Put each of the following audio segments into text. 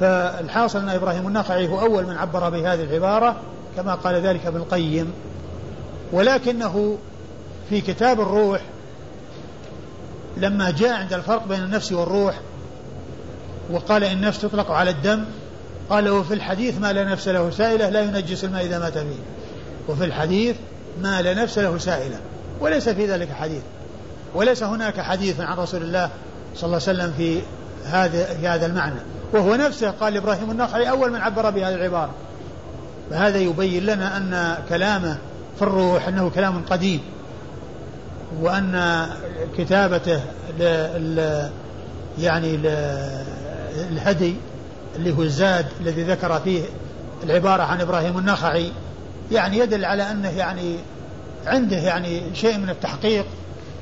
فالحاصل أن إبراهيم النخعي هو أول من عبر بهذه العبارة كما قال ذلك ابن القيم. ولكنه في كتاب الروح لما جاء عند الفرق بين النفس والروح وقال إن النفس تطلق على الدم قال وفي الحديث ما لا نفس له سائلة لا ينجس الماء إذا مات فيه. وفي الحديث ما لا نفس له سائلة. وليس في ذلك حديث. وليس هناك حديث عن رسول الله صلى الله عليه وسلم في هذا في هذا المعنى. وهو نفسه قال إبراهيم النخعي أول من عبر بهذه العبارة. فهذا يبين لنا أن كلامه في الروح أنه كلام قديم وأن كتابته ل يعني الهدي اللي هو الزاد الذي ذكر فيه العبارة عن إبراهيم النخعي يعني يدل على أنه يعني عنده يعني شيء من التحقيق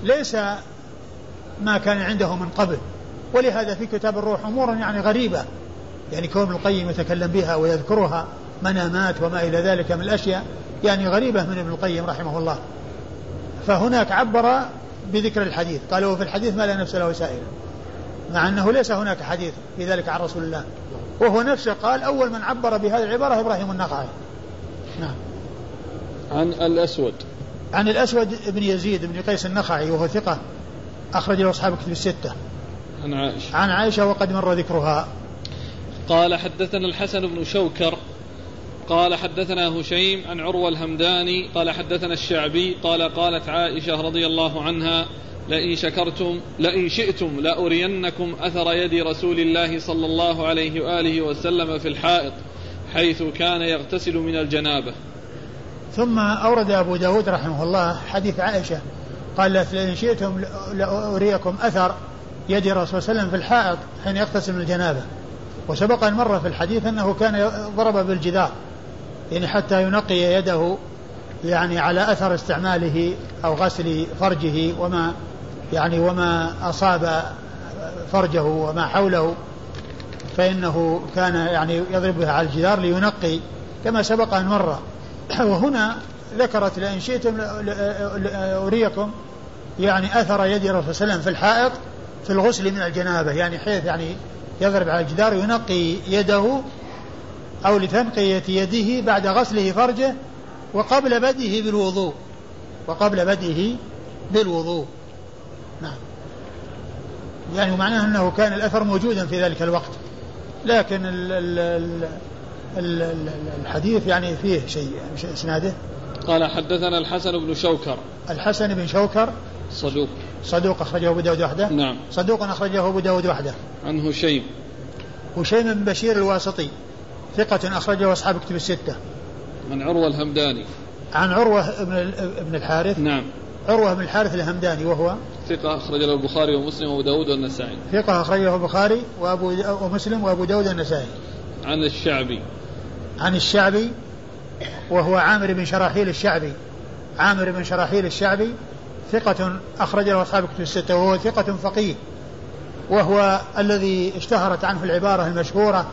ليس ما كان عنده من قبل. ولهذا في كتاب الروح أمور يعني غريبة. يعني كون ابن القيم يتكلم بها ويذكرها منامات وما إلى ذلك من الأشياء يعني غريبة من ابن القيم رحمه الله. فهناك عبر بذكر الحديث. قال وفي الحديث ما لا نفس له سائل. مع أنه ليس هناك حديث في ذلك عن رسول الله. وهو نفسه قال أول من عبر بهذه العبارة إبراهيم النخعي. نعم. عن الأسود. عن الأسود بن يزيد بن قيس النخعي وهو ثقة أخرج له أصحاب كتب الستة. عن عائشة. عن عائشة وقد مر ذكرها. قال حدثنا الحسن بن شوكر قال حدثنا هشيم عن عروة الهمداني قال حدثنا الشعبي قال قالت عائشة رضي الله عنها لئن شكرتم لئن شئتم لأرينكم أثر يد رسول الله صلى الله عليه وآله وسلم في الحائط حيث كان يغتسل من الجنابة. ثم أورد أبو داود رحمه الله حديث عائشة قال لئن شئتم لأريكم أثر يد الرسول صلى الله عليه وسلم في الحائط حين يغتسل من الجنابة. وسبق أن مر في الحديث أنه كان ضرب بالجدار يعني حتى ينقي يده يعني على أثر استعماله أو غسل فرجه وما يعني وما أصاب فرجه وما حوله. فإنه كان يعني يضرب بها على الجدار لينقي كما سبق أن مر. وهنا ذكرت لئن شئتم أريكم يعني أثر يد الرسول صلى الله عليه وسلم في الحائط في الغسل من الجنابة يعني حيث يعني يضرب على الجدار ينقي يده أو لتنقية يده بعد غسله فرجه وقبل بدئه بالوضوء وقبل بدئه بالوضوء. نعم. يعني معناه أنه كان الأثر موجودا في ذلك الوقت لكن ال ال ال ال الحديث يعني فيه شيء إسناده؟ قال حدثنا الحسن بن شوكر. الحسن بن شوكر صدوق. صدوق أخرجه أبو داود وحده؟ نعم. صدوق أخرجه أبو داود وحده. عن هشيم. هشيم بن بشير الواسطي ثقة أخرجه أصحاب كتب الستة. عن عروة الهمداني. عن عروة بن ابن الحارث. نعم. عروة بن الحارث الهمداني وهو؟ ثقة أخرج له البخاري ومسلم وأبو داود والنسائي. ثقة أخرجه البخاري وأبو ومسلم وأبو داود والنسائي. عن الشعبي. عن الشعبي وهو عامر بن شراحيل الشعبي. عامر بن شراحيل الشعبي ثقة أخرج له أصحاب كتب الستة وهو ثقة فقيه وهو الذي اشتهرت عنه العبارة المشهورة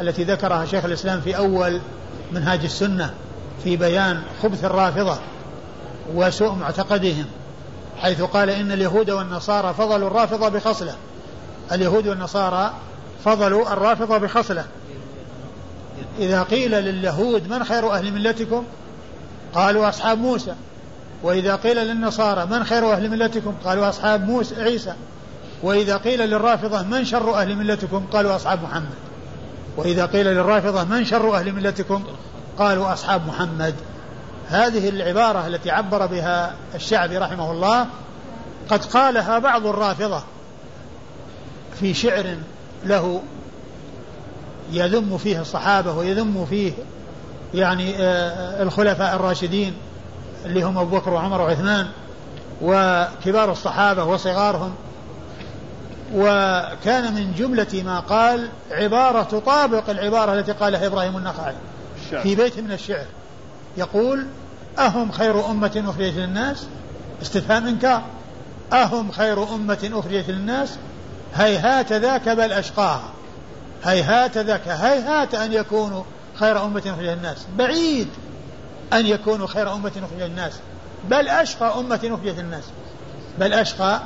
التي ذكرها شيخ الإسلام في أول منهاج السنة في بيان خبث الرافضة وسوء معتقدهم حيث قال إن اليهود والنصارى فضلوا الرافضة بخصلة اليهود والنصارى فضلوا الرافضة بخصلة. إذا قيل لليهود من خير أهل ملتكم؟ قالوا أصحاب موسى. وإذا قيل للنصارى من خير أهل ملتكم؟ قالوا أصحاب موسى عيسى. وإذا قيل للرافضة من شر أهل ملتكم؟ قالوا أصحاب محمد. وإذا قيل للرافضة من شر أهل ملتكم؟ قالوا أصحاب محمد. هذه العبارة التي عبر بها الشعبي رحمه الله قد قالها بعض الرافضة في شعر له يذم فيه الصحابة ويذم فيه يعني آه، الخلفاء الراشدين. اللي هم أبو بكر وعمر وعثمان وكبار الصحابة وصغارهم. وكان من جملة ما قال عبارة تطابق العبارة التي قالها إبراهيم النخعي في بيت من الشعر. يقول أهم خير أمة أخرجت للناس؟ استفهام إنكار. أهم خير أمة أخرجت للناس؟ هيهات ذاك بل أشقاها. هيهات ذاك هيهات أن يكونوا خير أمة أخرجت للناس. بعيد. أن يكونوا خير أمة أخرجت للناس. بل أشقى أمة أخرجت للناس. بل أشقى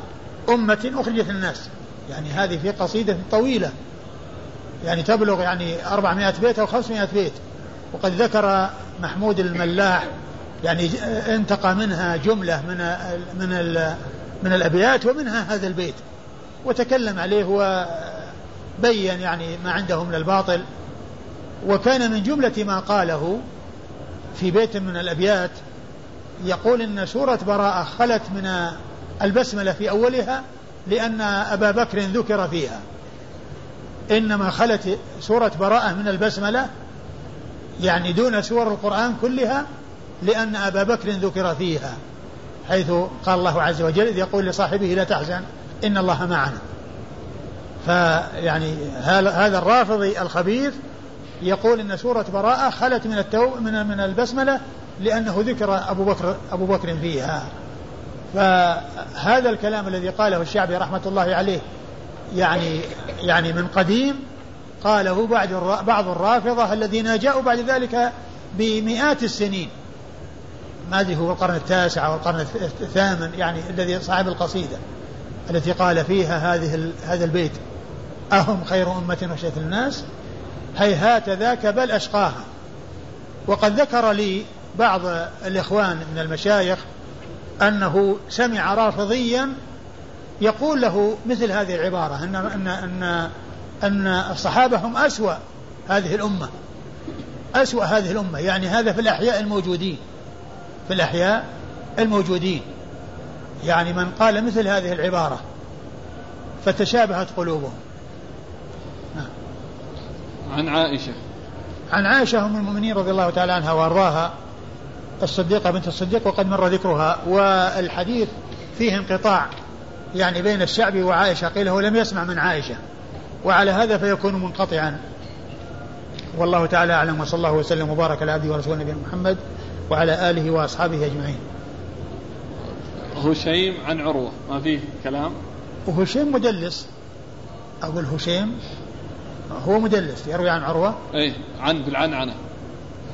أمة أخرجت للناس. يعني هذه في قصيدة طويلة. يعني تبلغ يعني 400 بيت أو 500 بيت. وقد ذكر محمود الملاح يعني انتقى منها جملة من من من الأبيات ومنها هذا البيت. وتكلم عليه وبين يعني ما عنده من الباطل. وكان من جملة ما قاله في بيت من الأبيات يقول إن سورة براءة خلت من البسملة في أولها لأن أبا بكر ذكر فيها. إنما خلت سورة براءة من البسملة يعني دون سور القرآن كلها لأن أبا بكر ذكر فيها حيث قال الله عز وجل إذ يقول لصاحبه لا تحزن إن الله معنا. فيعني هذا الرافضي الخبيث يقول إن سورة براءة خلت من التو من من البسملة لأنه ذكر أبو بكر أبو بكر فيها. فهذا الكلام الذي قاله الشعبي رحمة الله عليه يعني يعني من قديم قاله بعض بعض الرافضة الذين جاءوا بعد ذلك بمئات السنين. ما أدري هو القرن التاسع أو القرن الثامن يعني الذي صاحب القصيدة التي قال فيها هذه هذا البيت. أهم خير أمة أخشت الناس هيهات ذاك بل أشقاها. وقد ذكر لي بعض الإخوان من المشايخ أنه سمع رافضيا يقول له مثل هذه العبارة أن أن أن أن الصحابة هم أسوأ هذه الأمة. أسوأ هذه الأمة يعني هذا في الأحياء الموجودين. في الأحياء الموجودين. يعني من قال مثل هذه العبارة فتشابهت قلوبهم. عن عائشة. عن عائشة أم المؤمنين رضي الله تعالى عنها وأرضاها الصديقة بنت الصديق وقد مر ذكرها والحديث فيه انقطاع يعني بين الشعبي وعائشة قيل هو لم يسمع من عائشة وعلى هذا فيكون منقطعا. والله تعالى أعلم وصلى الله وسلم وبارك على عبده ورسوله نبينا محمد وعلى آله وأصحابه أجمعين. هشيم عن عروة ما فيه كلام؟ وهشيم مدلس. أقول هشيم هو مدلس يروي عن عروة؟ أي عن بالعنعنة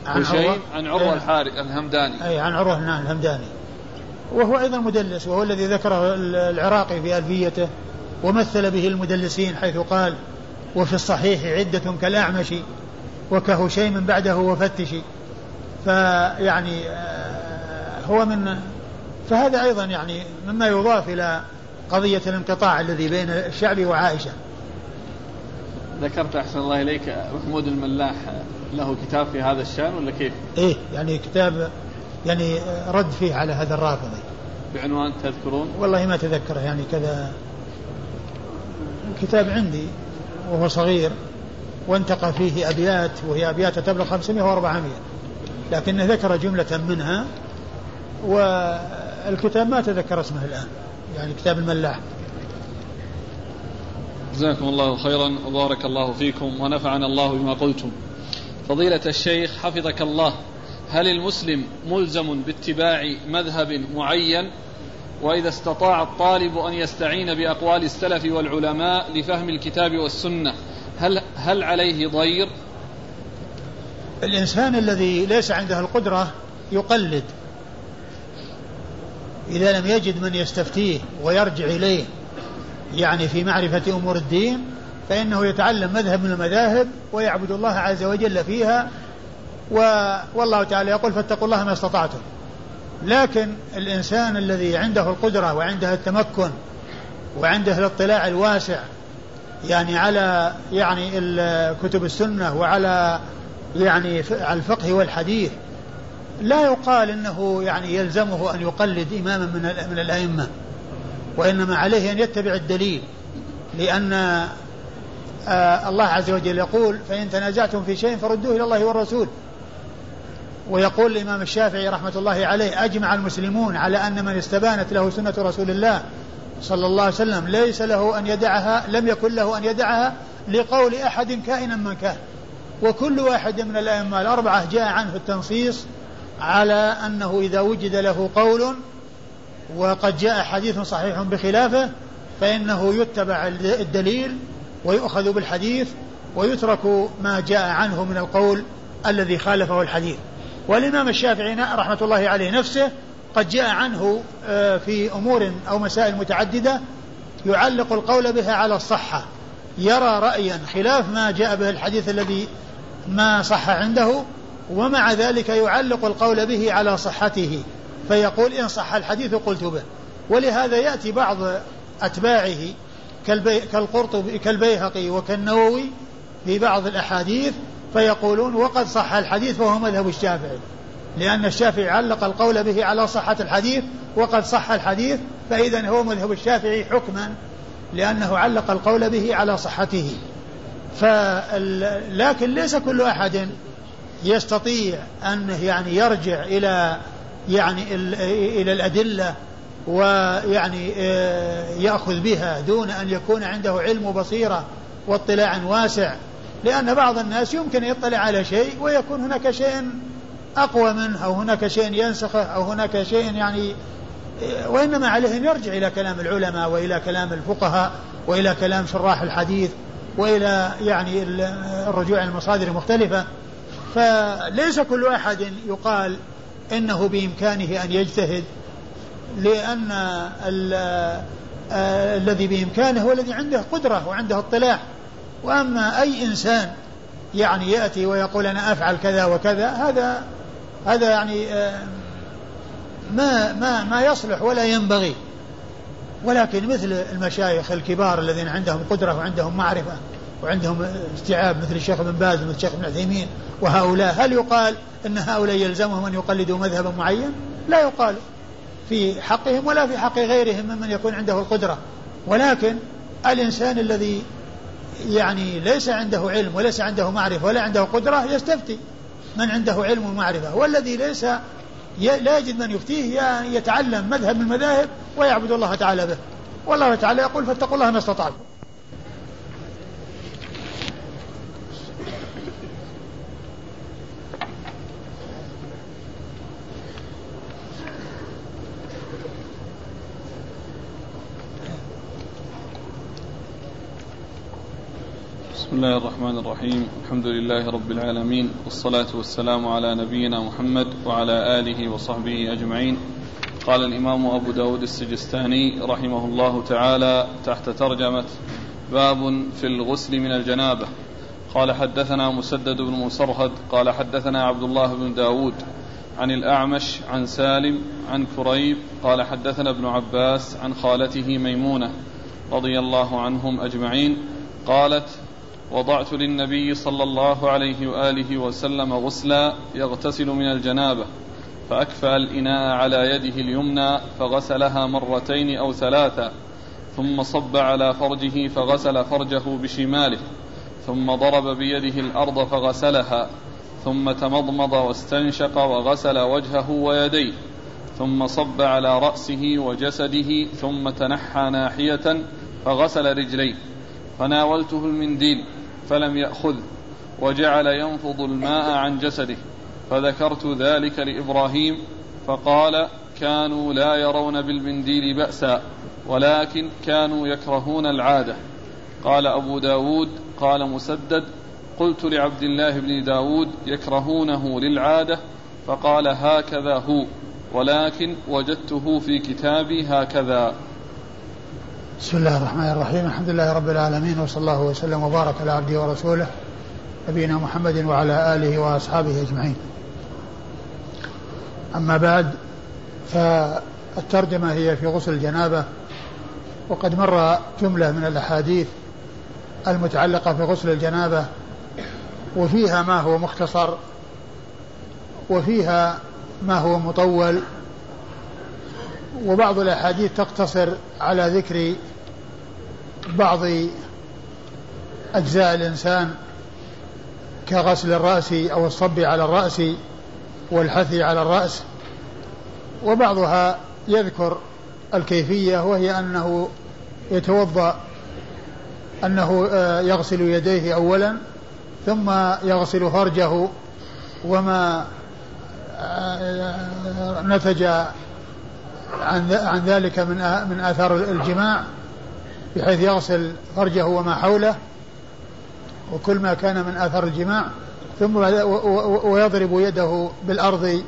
عن عروة؟ عن عروة الحارث الهمداني. أي عن عروة الهمداني. وهو أيضا مدلس وهو الذي ذكره العراقي في ألفيته ومثل به المدلسين حيث قال وفي الصحيح عدة كالأعمش وكهشيم بعده وفتش. فيعني آه، هو من فهذا أيضا يعني مما يضاف إلى قضية الانقطاع الذي بين الشعب وعائشة. ذكرت أحسن الله إليك محمود الملاح له كتاب في هذا الشأن ولا كيف؟ إيه يعني كتاب يعني رد فيه على هذا الرافضي بعنوان تذكرون؟ والله ما تذكره يعني كذا كتاب عندي وهو صغير وانتقى فيه أبيات وهي أبيات تبلغ 500 و400 لكنه ذكر جملة منها والكتاب ما تذكر اسمه الآن يعني كتاب الملاح جزاكم الله خيرا وبارك الله فيكم ونفعنا الله بما قلتم. فضيلة الشيخ حفظك الله هل المسلم ملزم باتباع مذهب معين؟ وإذا استطاع الطالب أن يستعين بأقوال السلف والعلماء لفهم الكتاب والسنة هل هل عليه ضير؟ الإنسان الذي ليس عنده القدرة يقلد. إذا لم يجد من يستفتيه ويرجع إليه يعني في معرفة أمور الدين فإنه يتعلم مذهب من المذاهب ويعبد الله عز وجل فيها و... والله تعالى يقول فاتقوا الله ما استطعتم. لكن الإنسان الذي عنده القدرة وعنده التمكن وعنده الاطلاع الواسع يعني على يعني كتب السنة وعلى يعني الفقه والحديث لا يقال إنه يعني يلزمه أن يقلد إماما من من الأئمة. وإنما عليه أن يتبع الدليل لأن آه الله عز وجل يقول فإن تنازعتم في شيء فردوه إلى الله والرسول ويقول الإمام الشافعي رحمة الله عليه أجمع المسلمون على أن من استبانت له سنة رسول الله صلى الله عليه وسلم ليس له أن يدعها لم يكن له أن يدعها لقول أحد كائنا من كان وكل واحد من الأئمة الأربعة جاء عنه التنصيص على أنه إذا وجد له قول وقد جاء حديث صحيح بخلافه فإنه يتبع الدليل ويؤخذ بالحديث ويترك ما جاء عنه من القول الذي خالفه الحديث. والإمام الشافعي رحمة الله عليه نفسه قد جاء عنه آه، في أمور أو مسائل متعددة يعلق القول بها على الصحة يرى رأيا خلاف ما جاء به الحديث الذي ما صح عنده ومع ذلك يعلق القول به على صحته. فيقول إن صح الحديث قلت به. ولهذا يأتي بعض أتباعه كالقرطبي كالبيهقي وكالنووي في بعض الأحاديث فيقولون وقد صح الحديث فهو مذهب الشافعي. لأن الشافعي علق القول به على صحة الحديث وقد صح الحديث فإذا هو مذهب الشافعي حكما لأنه علق القول به على صحته. لكن ليس كل أحد يستطيع أن يعني يرجع إلى يعني إلى الأدلة ويعني يأخذ بها دون أن يكون عنده علم وبصيرة واطلاع واسع. لأن بعض الناس يمكن يطلع على شيء ويكون هناك شيء أقوى منه أو هناك شيء ينسخه أو هناك شيء يعني وإنما عليه أن يرجع إلى كلام العلماء وإلى كلام الفقهاء وإلى كلام شراح الحديث وإلى يعني الرجوع إلى المصادر المختلفة فليس كل أحد يقال إنه بإمكانه أن يجتهد لأن آه، الذي بإمكانه هو الذي عنده قدرة وعنده اطلاع. وأما أي إنسان يعني يأتي ويقول أنا أفعل كذا وكذا هذا هذا يعني آه، ما ما ما يصلح ولا ينبغي. ولكن مثل المشايخ الكبار الذين عندهم قدرة وعندهم معرفة وعندهم استيعاب مثل الشيخ ابن باز ومثل الشيخ ابن عثيمين وهؤلاء هل يقال أن هؤلاء يلزمهم أن يقلدوا مذهبا معين؟ لا يقال. في حقهم ولا في حق غيرهم ممن يكون عنده القدرة. ولكن الإنسان الذي يعني ليس عنده علم وليس عنده معرفة ولا عنده قدرة يستفتي من عنده علم ومعرفة. والذي ليس لا يجد من يفتيه يتعلم مذهب من المذاهب ويعبد الله تعالى به. والله تعالى يقول فاتقوا الله ما استطعتم. بسم الله الرحمن الرحيم. الحمد لله رب العالمين والصلاة والسلام على نبينا محمد وعلى آله وصحبه أجمعين. قال الإمام أبو داود السجستاني رحمه الله تعالى تحت ترجمة باب في الغسل من الجنابة. قال حدثنا مسدد بن مسرهد قال حدثنا عبد الله بن داود عن الأعمش عن سالم عن كريب قال حدثنا ابن عباس عن خالته ميمونة رضي الله عنهم أجمعين قالت وضعت للنبي صلى الله عليه وآله وسلم غسلا يغتسل من الجنابة فاكفا الإناء على يده اليمنى فغسلها مرتين أو ثلاثا ثم صب على فرجه فغسل فرجه بشماله ثم ضرب بيده الأرض فغسلها ثم تمضمض واستنشق وغسل وجهه ويديه ثم صب على رأسه وجسده ثم تنحى ناحية فغسل رجليه فناولته المنديل. فلم يأخذ وجعل ينفض الماء عن جسده. فذكرت ذلك لإبراهيم فقال كانوا لا يرون بالمنديل بأسا ولكن كانوا يكرهون العادة. قال أبو داود قال مسدد قلت لعبد الله بن داود يكرهونه للعادة. فقال هكذا هو ولكن وجدته في كتابي هكذا. بسم الله الرحمن الرحيم. الحمد لله رب العالمين وصلى الله وسلم وبارك على عبده ورسوله نبينا محمد وعلى آله وأصحابه أجمعين. أما بعد فالترجمة هي في غسل الجنابة وقد مر جملة من الأحاديث المتعلقة في غسل الجنابة وفيها ما هو مختصر وفيها ما هو مطول وبعض الأحاديث تقتصر على ذكر بعض أجزاء الإنسان كغسل الرأس أو الصب على الرأس والحثي على الرأس وبعضها يذكر الكيفية وهي أنه يتوضأ أنه آه، يغسل يديه أولا ثم يغسل فرجه وما آه، نتج عن ذلك من من آثار الجماع. بحيث يغسل فرجه وما حوله وكل ما كان من آثار الجماع ثم ويضرب يده بالأرض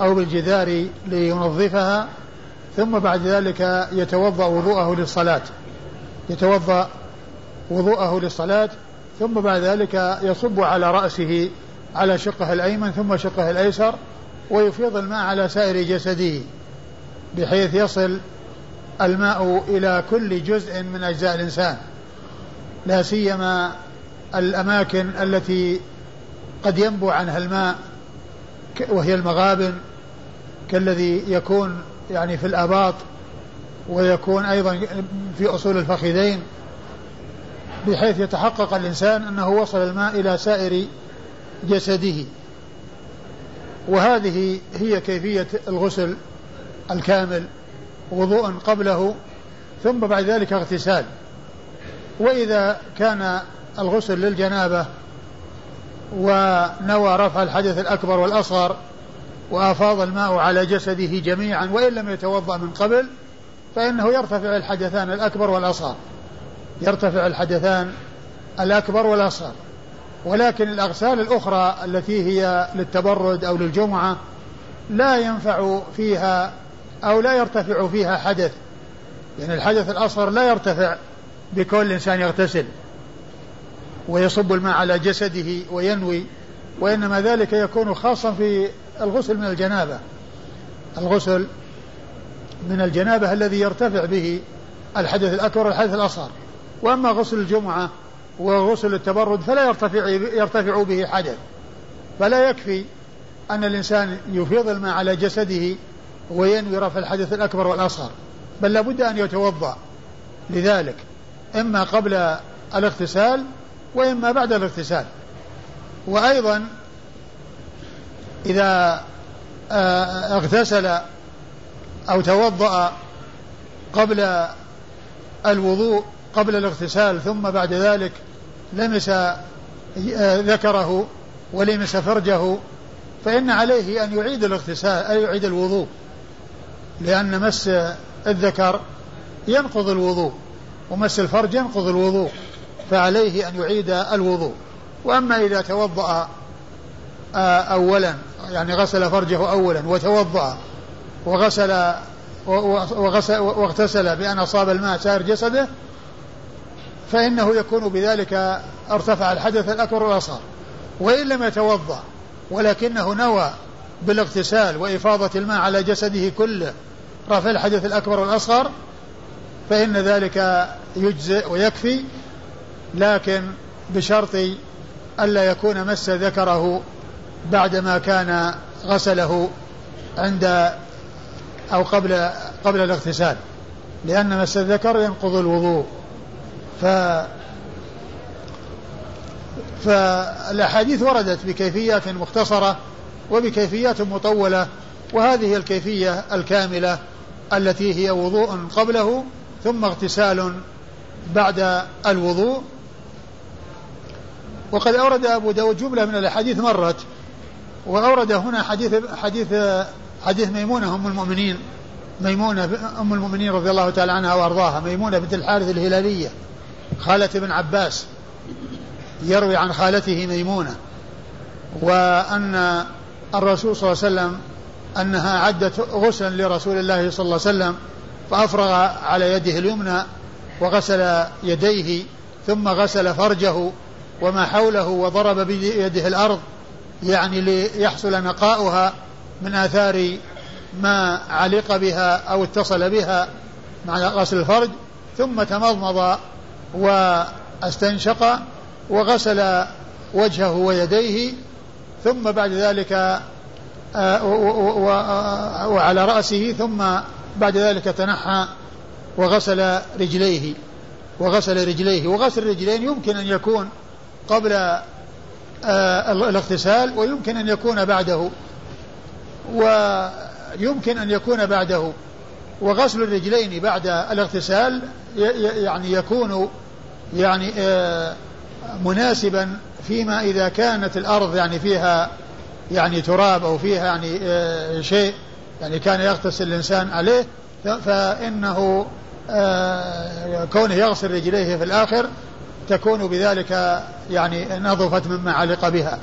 أو بالجدار لينظفها ثم بعد ذلك يتوضأ وضوءه للصلاة. يتوضأ وضوءه للصلاة ثم بعد ذلك يصب على رأسه على شقه الأيمن ثم شقه الأيسر ويفيض الماء على سائر جسده بحيث يصل الماء إلى كل جزء من أجزاء الإنسان. لا سيما الأماكن التي قد ينبو عنها الماء وهي المغابن كالذي يكون يعني في الآباط ويكون أيضا في أصول الفخذين بحيث يتحقق الإنسان أنه وصل الماء إلى سائر جسده. وهذه هي كيفية الغسل الكامل. وضوء قبله ثم بعد ذلك اغتسال. وإذا كان الغسل للجنابة ونوى رفع الحدث الأكبر والأصغر وأفاض الماء على جسده جميعا وإن لم يتوضأ من قبل فإنه يرتفع الحدثان الأكبر والأصغر. يرتفع الحدثان الأكبر والأصغر. ولكن الأغسال الأخرى التي هي للتبرد أو للجمعة لا ينفع فيها أو لا يرتفع فيها حدث. يعني الحدث الأصغر لا يرتفع بكون الإنسان يغتسل. ويصب الماء على جسده وينوي وإنما ذلك يكون خاصا في الغسل من الجنابة. الغسل من الجنابة الذي يرتفع به الحدث الأكبر والحدث الأصغر. وأما غسل الجمعة وغسل التبرد فلا يرتفع يرتفع به حدث. فلا يكفي أن الإنسان يفيض الماء على جسده وينوي رفع الحدث الأكبر والأصغر بل لابد أن يتوضأ لذلك إما قبل الاغتسال وإما بعد الاغتسال. وأيضا إذا آه، اغتسل أو توضأ قبل الوضوء قبل الاغتسال ثم بعد ذلك لمس آه، ذكره ولمس فرجه فإن عليه أن يعيد الاغتسال أي يعيد الوضوء. لأن مس الذكر ينقض الوضوء ومس الفرج ينقض الوضوء فعليه أن يعيد الوضوء. وأما إذا توضأ آه، أولا يعني غسل فرجه أولا وتوضأ وغسل وغسل واغتسل بأن أصاب الماء سائر جسده فإنه يكون بذلك ارتفع الحدث الأكبر والأصغر. وإن لم يتوضأ ولكنه نوى بالاغتسال وإفاضة الماء على جسده كله. رفع الحدث الأكبر والأصغر فإن ذلك يجزئ ويكفي لكن بشرط ألا يكون مس ذكره بعدما كان غسله عند أو قبل قبل الاغتسال لأن مس الذكر ينقض الوضوء. ف فالأحاديث وردت بكيفيات مختصرة وبكيفيات مطولة وهذه الكيفية الكاملة التي هي وضوء قبله ثم اغتسال بعد الوضوء. وقد أورد أبو داود جملة من الأحاديث مرت وأورد هنا حديث حديث حديث ميمونة أم المؤمنين ميمونة أم المؤمنين رضي الله تعالى عنها وأرضاها ميمونة بنت الحارث الهلالية خالة ابن عباس يروي عن خالته ميمونة وأن الرسول صلى الله عليه وسلم أنها عدت غسلا لرسول الله صلى الله عليه وسلم فأفرغ على يده اليمنى وغسل يديه ثم غسل فرجه وما حوله وضرب بيده الأرض يعني ليحصل نقاؤها من آثار ما علق بها أو اتصل بها مع غسل الفرج ثم تمضمض واستنشق وغسل وجهه ويديه ثم بعد ذلك آه، وعلى رأسه ثم بعد ذلك تنحى وغسل رجليه وغسل رجليه وغسل الرجلين يمكن أن يكون قبل آه، الاغتسال ويمكن أن يكون بعده ويمكن أن يكون بعده وغسل الرجلين بعد الاغتسال يعني يكون يعني آه، مناسبا فيما إذا كانت الأرض يعني فيها يعني تراب أو فيها يعني آه، شيء يعني كان يغتسل الإنسان عليه فإنه آه، كونه يغسل رجليه في الآخر تكون بذلك يعني نظفت مما علق بها.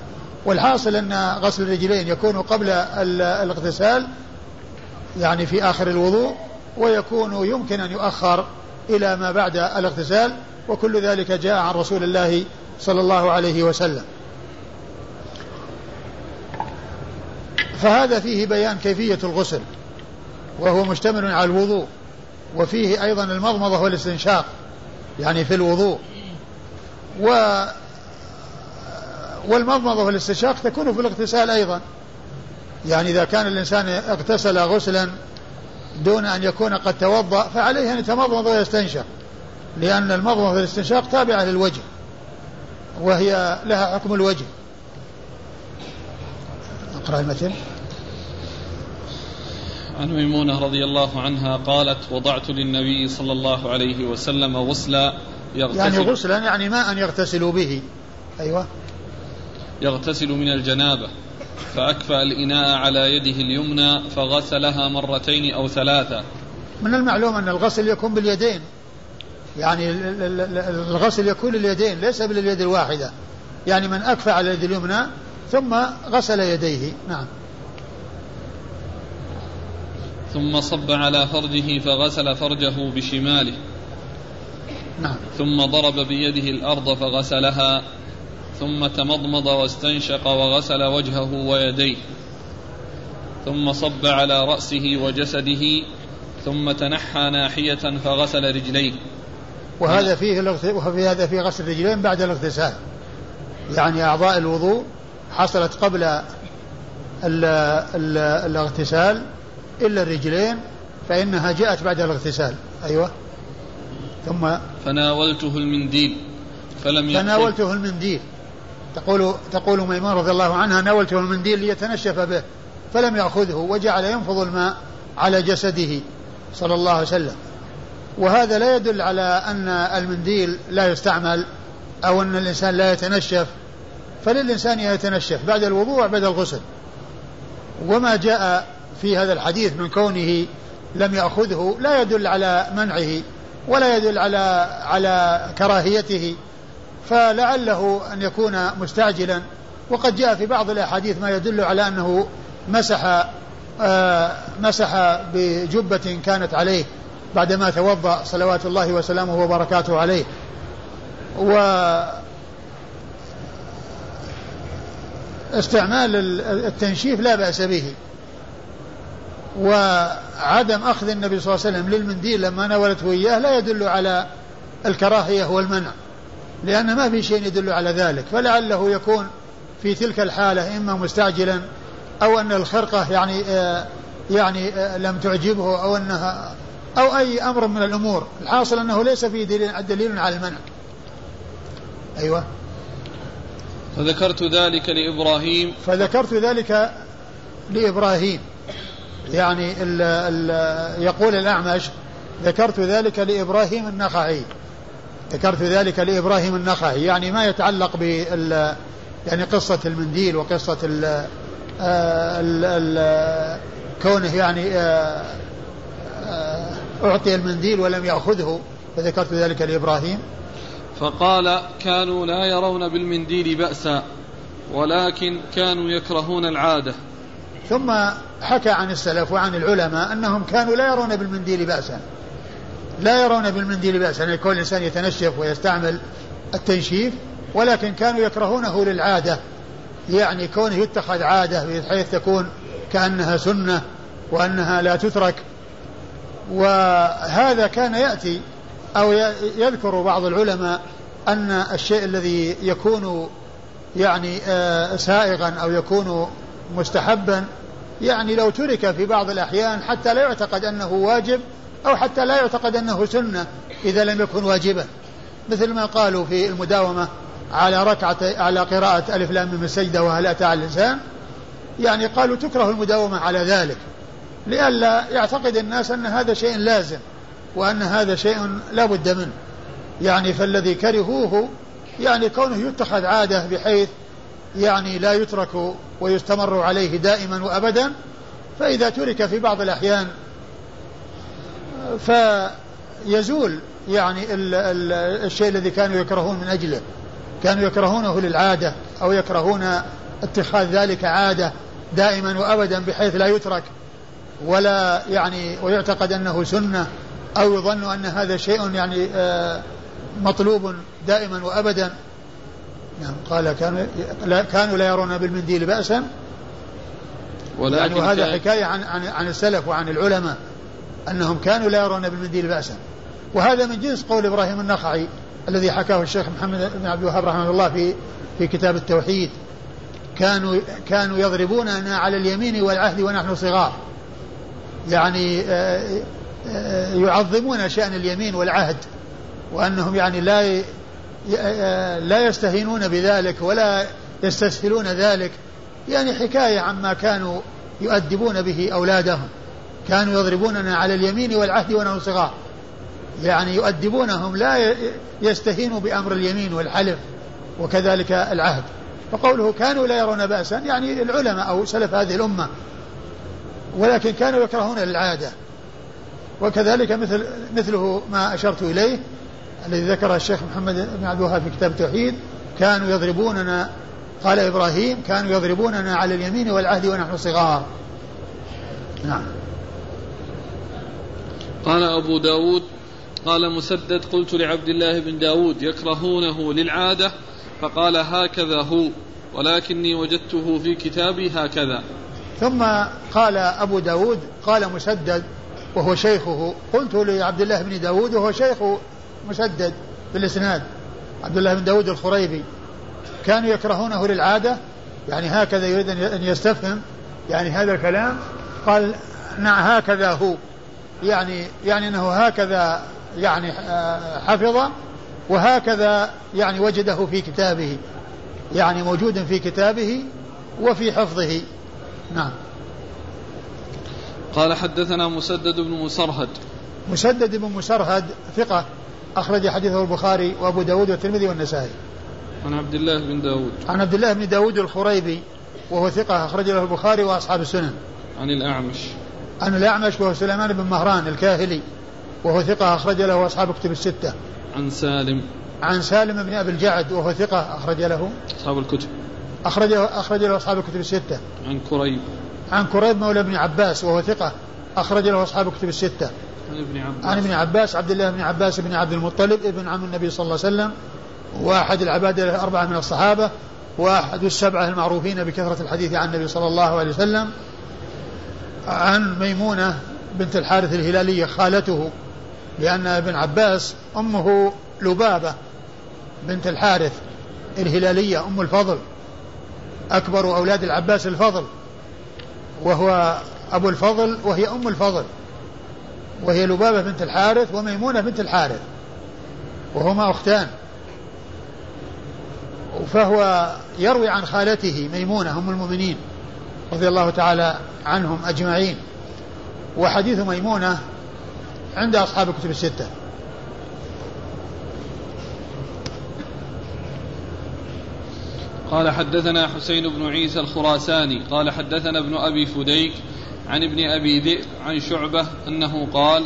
والحاصل أن غسل الرجلين يكون قبل الاغتسال يعني في آخر الوضوء ويكون يمكن أن يؤخر إلى ما بعد الاغتسال وكل ذلك جاء عن رسول الله صلى الله عليه وسلم. فهذا فيه بيان كيفية الغسل وهو مشتمل على الوضوء وفيه أيضا المضمضة والاستنشاق يعني في الوضوء. و والمضمضة والاستنشاق تكون في الاغتسال أيضا. يعني إذا كان الإنسان اغتسل غسلا دون أن يكون قد توضأ فعليه أن يتمضمض ويستنشق لأن المضمضة والاستنشاق تابعة للوجه. وهي لها حكم الوجه. اقرأ المتن. عن ميمونة رضي الله عنها قالت وضعت للنبي صلى الله عليه وسلم غسلا يغتسل يعني غسلا يعني ماء يغتسل به. أيوة. يغتسل من الجنابة فأكفأ الإناء على يده اليمنى فغسلها مرتين أو ثلاثة. من المعلوم أن الغسل يكون باليدين. يعني الغسل يكون لليدين ليس باليد الواحدة. يعني من أكفأ على اليد اليمنى ثم غسل يديه. نعم. ثم صب على فرجه فغسل فرجه بشماله. نعم. ثم ضرب بيده الأرض فغسلها. ثم تمضمض واستنشق وغسل وجهه ويديه. ثم صب على رأسه وجسده. ثم تنحى ناحية فغسل رجليه. وهذا فيه وفي هذا فيه غسل الرجلين بعد الاغتسال. يعني أعضاء الوضوء حصلت قبل ال ال الاغتسال إلا الرجلين فإنها جاءت بعد الاغتسال. أيوة. ثم فناولته المنديل فلم فناولته المنديل. تقول تقول ميمون رضي الله عنها ناولته المنديل ليتنشف به فلم يأخذه وجعل ينفض الماء على جسده صلى الله عليه وسلم. وهذا لا يدل على أن المنديل لا يستعمل أو أن الإنسان لا يتنشف. فللإنسان يتنشف بعد الوضوء بعد الغسل. وما جاء في هذا الحديث من كونه لم يأخذه لا يدل على منعه ولا يدل على على كراهيته. فلعله أن يكون مستعجلا. وقد جاء في بعض الأحاديث ما يدل على أنه مسح آه مسح بجبة كانت عليه. بعدما توضأ صلوات الله وسلامه وبركاته عليه. و استعمال التنشيف لا بأس به. وعدم أخذ النبي صلى الله عليه وسلم للمنديل لما ناولته إياه لا يدل على الكراهية والمنع لأن ما في شيء يدل على ذلك. فلعله يكون في تلك الحالة إما مستعجلا أو أن الخرقة يعني آه يعني آه لم تعجبه أو أنها أو أي أمر من الأمور. الحاصل أنه ليس فيه دليل, دليل على المنع. أيوة. فذكرت ذلك لإبراهيم. فذكرت ذلك لإبراهيم. يعني ال ال يقول الأعمش ذكرت ذلك لإبراهيم النخعي. ذكرت ذلك لإبراهيم النخعي. يعني ما يتعلق بال يعني قصة المنديل وقصة ال ال ال كونه يعني أعطي المنديل ولم يأخذه فذكرت ذلك لإبراهيم. فقال كانوا لا يرون بالمنديل بأسا ولكن كانوا يكرهون العادة. ثم حكى عن السلف وعن العلماء أنهم كانوا لا يرون بالمنديل بأسا. لا يرون بالمنديل بأسا أن يكون الإنسان يتنشف ويستعمل التنشيف ولكن كانوا يكرهونه للعادة. يعني كونه يتخذ عادة بحيث تكون كأنها سنة وأنها لا تترك. وهذا كان يأتي أو يذكر بعض العلماء أن الشيء الذي يكون يعني آه، سائغا أو يكون مستحبا يعني لو ترك في بعض الأحيان حتى لا يعتقد أنه واجب أو حتى لا يعتقد أنه سنة إذا لم يكن واجبا. مثل ما قالوا في المداومة على ركعة على قراءة ألف لام من السجدة وهل أتى على الإنسان يعني قالوا تكره المداومة على ذلك. لئلا يعتقد الناس أن هذا شيء لازم وأن هذا شيء لا بد منه. يعني فالذي كرهوه يعني كونه يتخذ عادة بحيث يعني لا يترك ويستمر عليه دائما وأبدا فإذا ترك في بعض الأحيان فيزول يعني ال ال الشيء الذي كانوا يكرهون من أجله. كانوا يكرهونه للعادة أو يكرهون اتخاذ ذلك عادة دائما وأبدا بحيث لا يترك. ولا يعني ويعتقد أنه سنة أو يظن أن هذا شيء يعني آه، مطلوب دائما وأبدا. نعم قال كانوا لا كانوا لا يرون بالمنديل بأسا. ولكن يعني وهذا حكاية عن, عن, عن السلف وعن العلماء أنهم كانوا لا يرون بالمنديل بأسا. وهذا من جنس قول إبراهيم النخعي الذي حكاه الشيخ محمد بن عبد الوهاب رحمه الله في في كتاب التوحيد. كانوا كانوا يضربوننا على اليمين والعهد ونحن صغار. يعني آه، آه، يعظمون شأن اليمين والعهد وأنهم يعني لا آه، لا يستهينون بذلك ولا يستسهلون ذلك. يعني حكاية عما كانوا يؤدبون به أولادهم. كانوا يضربوننا على اليمين والعهد ونحن صغار. يعني يؤدبونهم لا يستهينوا بأمر اليمين والحلف وكذلك العهد. فقوله كانوا لا يرون بأسا يعني العلماء أو سلف هذه الأمة ولكن كانوا يكرهون العادة. وكذلك مثل مثله ما أشرت إليه الذي ذكره الشيخ محمد بن عبد الوهاب في كتاب التوحيد كانوا يضربوننا قال إبراهيم كانوا يضربوننا على اليمين والعهد ونحن صغار. نعم. قال أبو داود قال مسدد قلت لعبد الله بن داود يكرهونه للعادة فقال هكذا هو ولكني وجدته في كتابي هكذا. ثم قال أبو داود قال مسدد وهو شيخه. قلت لعبد الله بن داود وهو شيخ مسدد بالإسناد. عبد الله بن داود الخريبي. كانوا يكرهونه للعادة يعني هكذا يريد أن يستفهم يعني هذا الكلام. قال نعم هكذا هو. يعني يعني أنه هكذا يعني آه، حفظ وهكذا يعني وجده في كتابه. يعني موجود في كتابه وفي حفظه. نعم. قال حدثنا مسدد بن مسرهد. مسدد بن مسرهد ثقة أخرج حديثه البخاري وأبو داود والترمذي والنسائي. عن عبد الله بن داود. عن عبد الله بن داود الخريبي وهو ثقة أخرج له البخاري وأصحاب السنن. عن الأعمش. عن الأعمش وهو سليمان بن مهران الكاهلي وهو ثقة أخرج له أصحاب كتب الستة. عن سالم. عن سالم بن أبي الجعد وهو ثقة أخرج له. أصحاب الكتب. أخرج أخرج له أصحاب الكتب الستة. عن كريب. عن كريب مولى ابن عباس وهو ثقة. أخرج له أصحاب الكتب الستة. عن ابن عباس. عن ابن عباس عبد الله بن عباس بن عبد المطلب ابن عم النبي صلى الله عليه وسلم. واحد العباد الأربعة من الصحابة واحد السبعة المعروفين بكثرة الحديث عن النبي صلى الله عليه وسلم. عن ميمونة بنت الحارث الهلالية خالته لأن ابن عباس أمه لبابة بنت الحارث الهلالية أم الفضل. أكبر أولاد العباس الفضل وهو أبو الفضل وهي أم الفضل وهي لبابة بنت الحارث وميمونة بنت الحارث وهما أختان. فهو يروي عن خالته ميمونة أم المؤمنين رضي الله تعالى عنهم أجمعين وحديث ميمونة عند أصحاب الكتب الستة. قال حدثنا حسين بن عيسى الخراساني قال حدثنا ابن أبي فديك عن ابن أبي ذئب عن شعبة أنه قال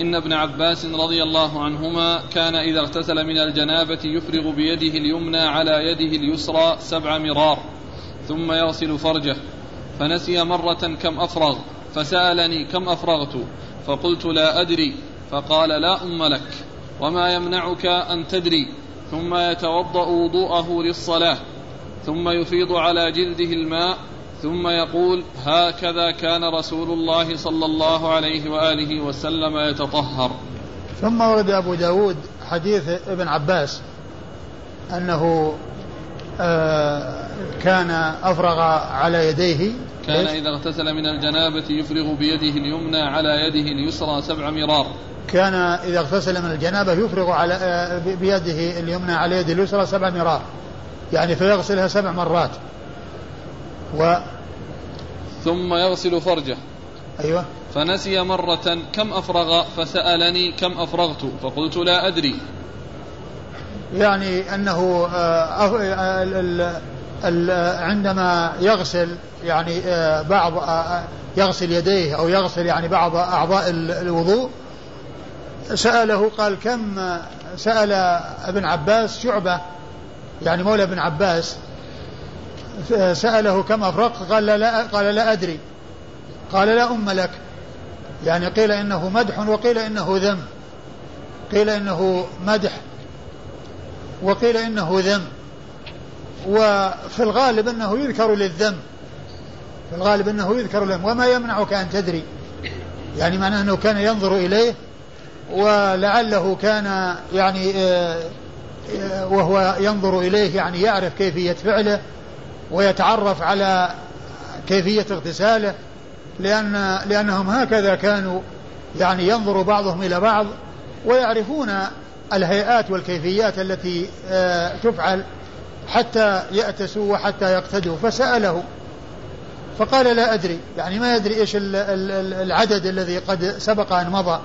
إن ابن عباس رضي الله عنهما كان إذا اغتسل من الجنابة يفرغ بيده اليمنى على يده اليسرى سبع مرار ثم يغسل فرجه فنسي مرة كم أفرغ فسألني كم أفرغت فقلت لا أدري فقال لا أم لك وما يمنعك أن تدري ثم يتوضأ وضوءه للصلاة ثم يفيض على جلده الماء ثم يقول هكذا كان رسول الله صلى الله عليه وآله وسلم يتطهر. ثم ورد أبو داود حديث ابن عباس أنه آه كان أفرغ على يديه كان إذا اغتسل من الجنابة يفرغ بيده اليمنى على يده اليسرى سبع مرار. كان إذا اغتسل من الجنابة يفرغ على آه، بيده اليمنى على يده اليسرى سبع مرار. يعني فيغسلها سبع مرات. و ثم يغسل فرجه. أيوة. فنسي مرة كم أفرغ فسألني كم أفرغت فقلت لا أدري. يعني أنه آه، عندما يغسل يعني آه، بعض آه، يغسل يديه أو يغسل يعني بعض أعضاء الوضوء سأله قال كم سأل ابن عباس شعبة يعني مولى ابن عباس سأله كم أفرقت قال لا قال لا أدري. قال لا أم لك. يعني قيل إنه مدح وقيل إنه ذم. قيل إنه مدح وقيل إنه ذم. وفي الغالب أنه يذكر للذم. في الغالب أنه يذكر لهم وما يمنعك أن تدري. يعني معناه أنه كان ينظر إليه ولعله كان يعني آه، وهو ينظر إليه يعني يعرف كيفية فعله ويتعرف على كيفية اغتساله لأن لأنهم هكذا كانوا يعني ينظر بعضهم إلى بعض ويعرفون الهيئات والكيفيات التي آه، تفعل حتى يأتسوا وحتى يقتدوا. فسأله فقال لا أدري يعني ما يدري إيش العدد الذي قد سبق أن مضى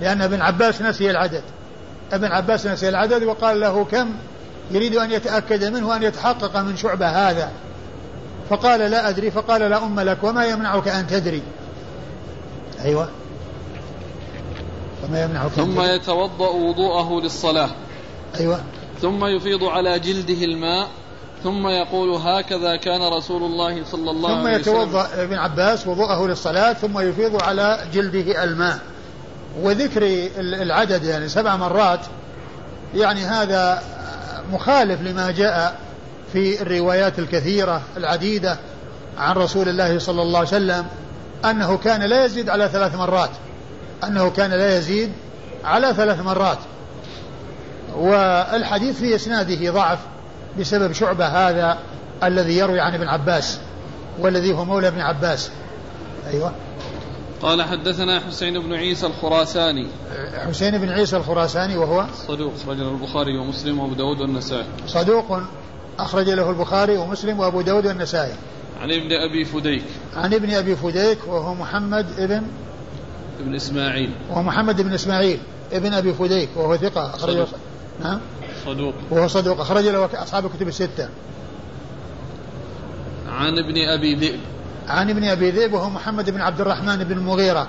لأن ابن عباس نسي العدد. ابن عباس نسي العدد وقال له كم؟ يريد أن يتأكد منه أن يتحقق من شعبة هذا. فقال لا أدري فقال لا أم لك وما يمنعك أن تدري. أيوة. وما يمنعك ثم يتوضأ وضوءه للصلاة. أيوة. ثم يفيض على جلده الماء ثم يقول هكذا كان رسول الله صلى الله عليه وسلم. ثم يتوضأ ابن عباس وضوءه للصلاة ثم يفيض على جلده الماء. وذكر العدد يعني سبع مرات يعني هذا مخالف لما جاء في الروايات الكثيرة العديدة عن رسول الله صلى الله عليه وسلم أنه كان لا يزيد على ثلاث مرات أنه كان لا يزيد على ثلاث مرات. والحديث في إسناده ضعف بسبب شعبة هذا الذي يروي عن ابن عباس والذي هو مولى ابن عباس. أيوة. قال حدثنا حسين بن عيسى الخراساني. حسين بن عيسى الخراساني وهو صدوق أخرج له البخاري ومسلم وأبو داود والنسائي. صدوق أخرج له البخاري ومسلم وأبو داود والنسائي. عن ابن أبي فديك. عن ابن أبي فديك وهو محمد ابن ابن إسماعيل. وهو محمد بن إسماعيل ابن أبي فديك وهو ثقة أخرج نعم صدوق. وهو صدوق أخرج له أصحاب الكتب الستة. عن ابن أبي ذئب. عن ابن أبي ذئب وهو محمد بن عبد الرحمن بن المغيرة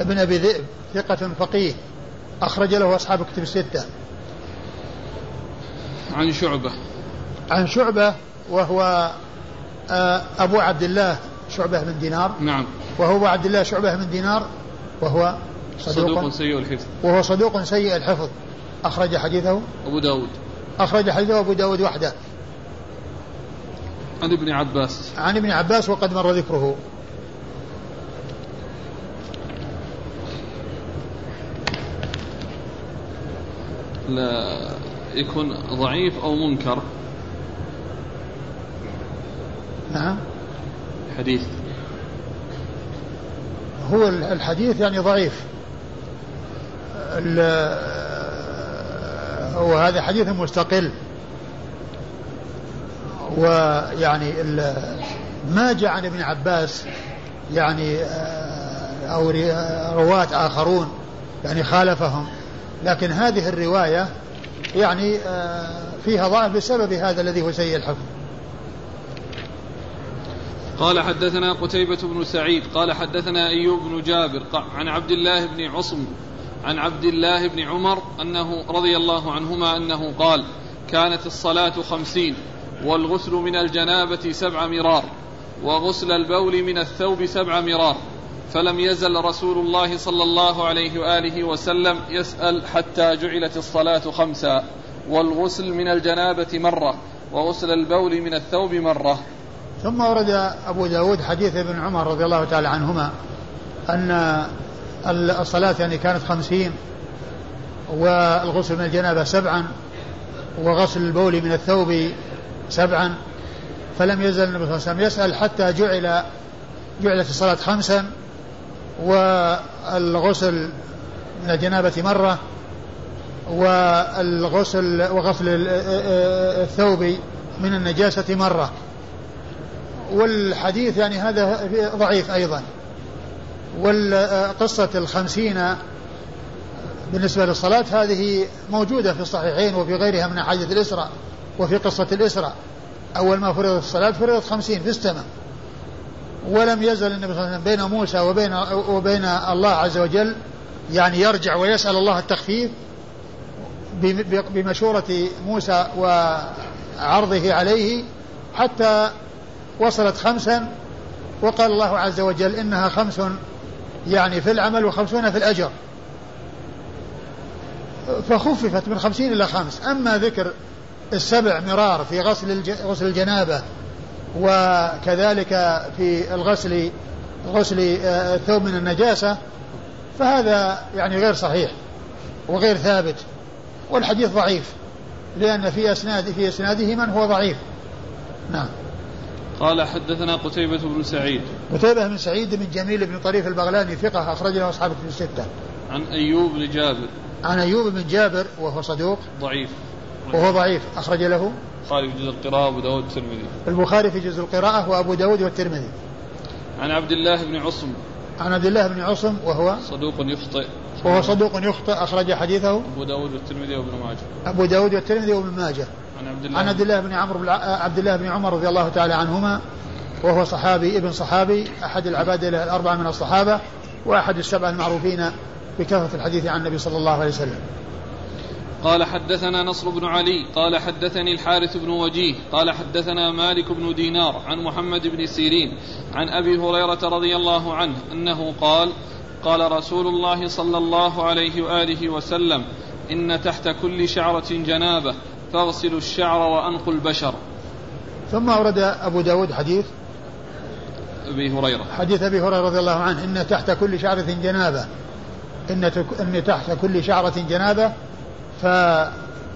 ابن أبي ذئب ثقة فقيه. أخرج له أصحاب الكتب الستة. عن شعبة. عن شعبة وهو آه، أبو عبد الله شعبة بن دينار. نعم. وهو أبو عبد الله شعبة بن دينار وهو صدوق, صدوق سيء الحفظ. وهو صدوق سيء الحفظ. أخرج حديثه. أبو داود. أخرج حديثه أبو داود وحده. عن ابن عباس. عن ابن عباس وقد مر ذكره. لا يكون ضعيف أو منكر. نعم. حديث. هو الحديث يعني ضعيف. وهذا حديث مستقل. ويعني ما جاء عن ابن عباس يعني آه، أو رواة آخرون يعني خالفهم. لكن هذه الرواية يعني آه، فيها ضعف بسبب هذا الذي هو سيء الحفظ قال حدثنا قتيبة بن سعيد قال حدثنا أيوب بن جابر عن عبد الله بن عصم عن عبد الله بن عمر أنه رضي الله عنهما أنه قال كانت الصلاة خمسين. والغسل من الجنابة سبع مرار وغسل البول من الثوب سبع مرار. فلم يزل رسول الله صلى الله عليه وآله وسلم يسأل حتى جعلت الصلاة خمسا. والغسل من الجنابة مرة وغسل البول من الثوب مرة. ثم ورد أبو داود حديث ابن عمر رضي الله تعالى عنهما أن الصلاة يعني كانت خمسين والغسل من الجنابة سبعا وغسل البول من الثوب سبعا فلم يزل النبي صلى الله عليه وسلم. يسأل حتى جعل جعلت الصلاة خمسا والغسل من الجنابة مرة والغسل وغسل الثوب من النجاسة مرة. والحديث يعني هذا ضعيف أيضا. والقصة الخمسين بالنسبة للصلاة هذه موجودة في الصحيحين وفي غيرها من أحاديث الإسراء. وفي قصة الإسراء أول ما فرضت الصلاة فرضت خمسين في السماء ولم يزل النبي صلى الله عليه وسلم بين موسى وبين وبين الله عز وجل يعني يرجع ويسأل الله التخفيف بمشورة موسى وعرضه عليه حتى وصلت خمسا وقال الله عز وجل إنها خمس يعني في العمل وخمسون في الأجر. فخففت من خمسين إلى خمس. أما ذكر السبع مرار في غسل غسل الجنابة وكذلك في الغسل غسل آه، الثوب من النجاسة فهذا يعني غير صحيح وغير ثابت والحديث ضعيف لأن في أسناد في إسناده من هو ضعيف. نعم. قال حدثنا قتيبة بن سعيد. قتيبة بن سعيد بن جميل بن طريف البغلاني ثقة أخرج له أصحاب في الستة. عن أيوب بن جابر. عن أيوب بن جابر وهو صدوق. ضعيف. وهو ضعيف أخرج له البخاري في جزء القراءة وأبو داود والترمذي. البخاري في جزء القراءة وأبو داود والترمذي. عن عبد الله بن عصم. عن عبد الله بن عصم وهو صدوق يخطئ. وهو صدوق يخطئ أخرج حديثه أبو داود والترمذي وابن ماجه. أبو داود والترمذي وابن ماجه. عن عبد الله. عن عبد الله بن عمرو عبد الله بن عمر رضي الله تعالى عنهما وهو صحابي ابن صحابي أحد العباد الأربعة من الصحابة وأحد السبعة المعروفين بكثرة الحديث عن النبي صلى الله عليه وسلم. قال حدثنا نصر بن علي قال حدثني الحارث بن وجيه قال حدثنا مالك بن دينار عن محمد بن سيرين عن أبي هريرة رضي الله عنه أنه قال قال رسول الله صلى الله عليه وآله وسلم إن تحت كل شعرة جنابة فاغسلوا الشعر وأنقوا البشر. ثم أورد أبو داود حديث. أبي هريرة. حديث أبي هريرة رضي الله عنه إن تحت كل شعرة جنابة. إن, إن تحت كل شعرة جنابة ف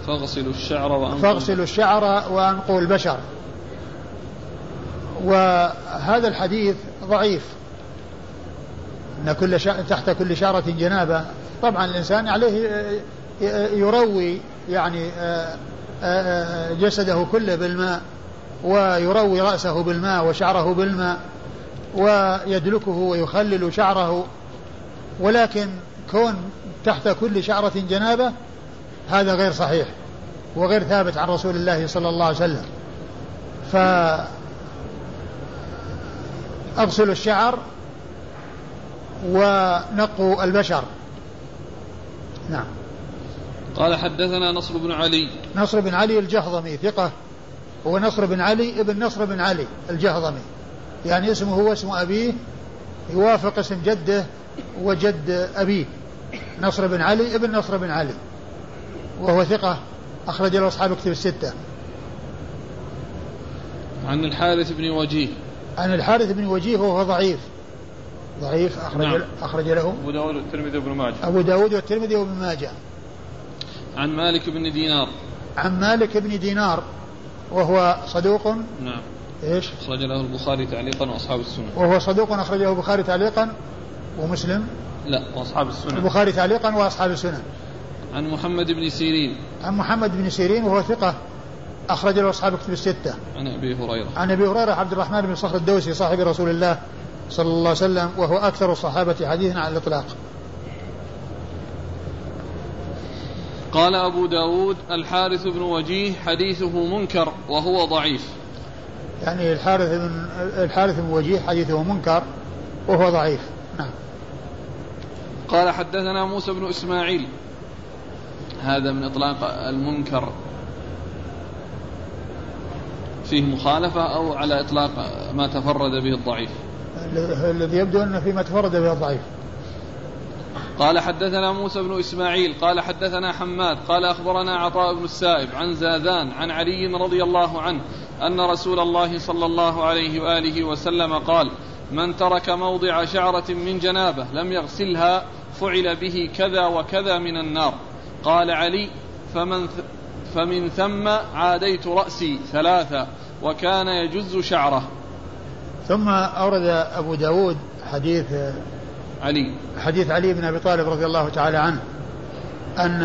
فاغسلوا الشعر وأنقوا. فاغسلوا الشعر وأنقوا البشر. وهذا الحديث ضعيف. أن كل. تحت كل شعرة جنابة. طبعا الإنسان عليه يروي يعني جسده كله بالماء ويروي رأسه بالماء وشعره بالماء ويدلكه ويخلل شعره. ولكن كون تحت كل شعرة جنابة هذا غير صحيح وغير ثابت عن رسول الله صلى الله عليه وسلم. فأغسلوا الشعر ونقوا البشر. نعم. قال حدثنا نصر بن علي. نصر بن علي الجهضمي ثقة. هو نصر بن علي ابن نصر بن علي الجهضمي. يعني اسمه هو اسم أبيه. يوافق اسم جده وجد أبيه. نصر بن علي ابن نصر بن علي. وهو ثقة أخرج له أصحاب كتب الستة. عن الحارث بن وجيه. عن الحارث بن وجيه وهو ضعيف. ضعيف أخرج نعم. أخرج له أبو داود والترمذي وابن ماجه. أبو داود والترمذي وابن ماجه. عن مالك بن دينار. عن مالك بن دينار وهو صدوق. نعم. إيش؟ أخرج له البخاري تعليقا وأصحاب السنن. وهو صدوق أخرجه البخاري تعليقا ومسلم. لا وأصحاب السنن. البخاري تعليقا وأصحاب السنن. عن محمد بن سيرين. عن محمد بن سيرين وهو ثقة أخرج له أصحاب كتب الستة. عن أبي هريرة. عن أبي هريرة عبد الرحمن بن صخر الدوسي صاحب رسول الله صلى الله عليه وسلم وهو أكثر الصحابة حديثا على الإطلاق. قال أبو داود الحارث بن وجيه حديثه منكر وهو ضعيف. يعني الحارث بن الحارث بن وجيه حديثه منكر وهو ضعيف. نعم. قال حدثنا موسى بن إسماعيل. هذا من إطلاق المنكر فيه مخالفة أو على إطلاق ما تفرد به الضعيف؟ الذي يبدو أنه فيما تفرد به الضعيف. قال حدثنا موسى بن إسماعيل قال حدثنا حماد قال أخبرنا عطاء بن السائب عن زاذان عن علي رضي الله عنه أن رسول الله صلى الله عليه وآله وسلم قال من ترك موضع شعرة من جنابة لم يغسلها فعل به كذا وكذا من النار. قال علي فمن فمن ثم عاديت رأسي ثلاثة وكان يجز شعره. ثم أورد أبو داود حديث علي. حديث علي بن أبي طالب رضي الله تعالى عنه أن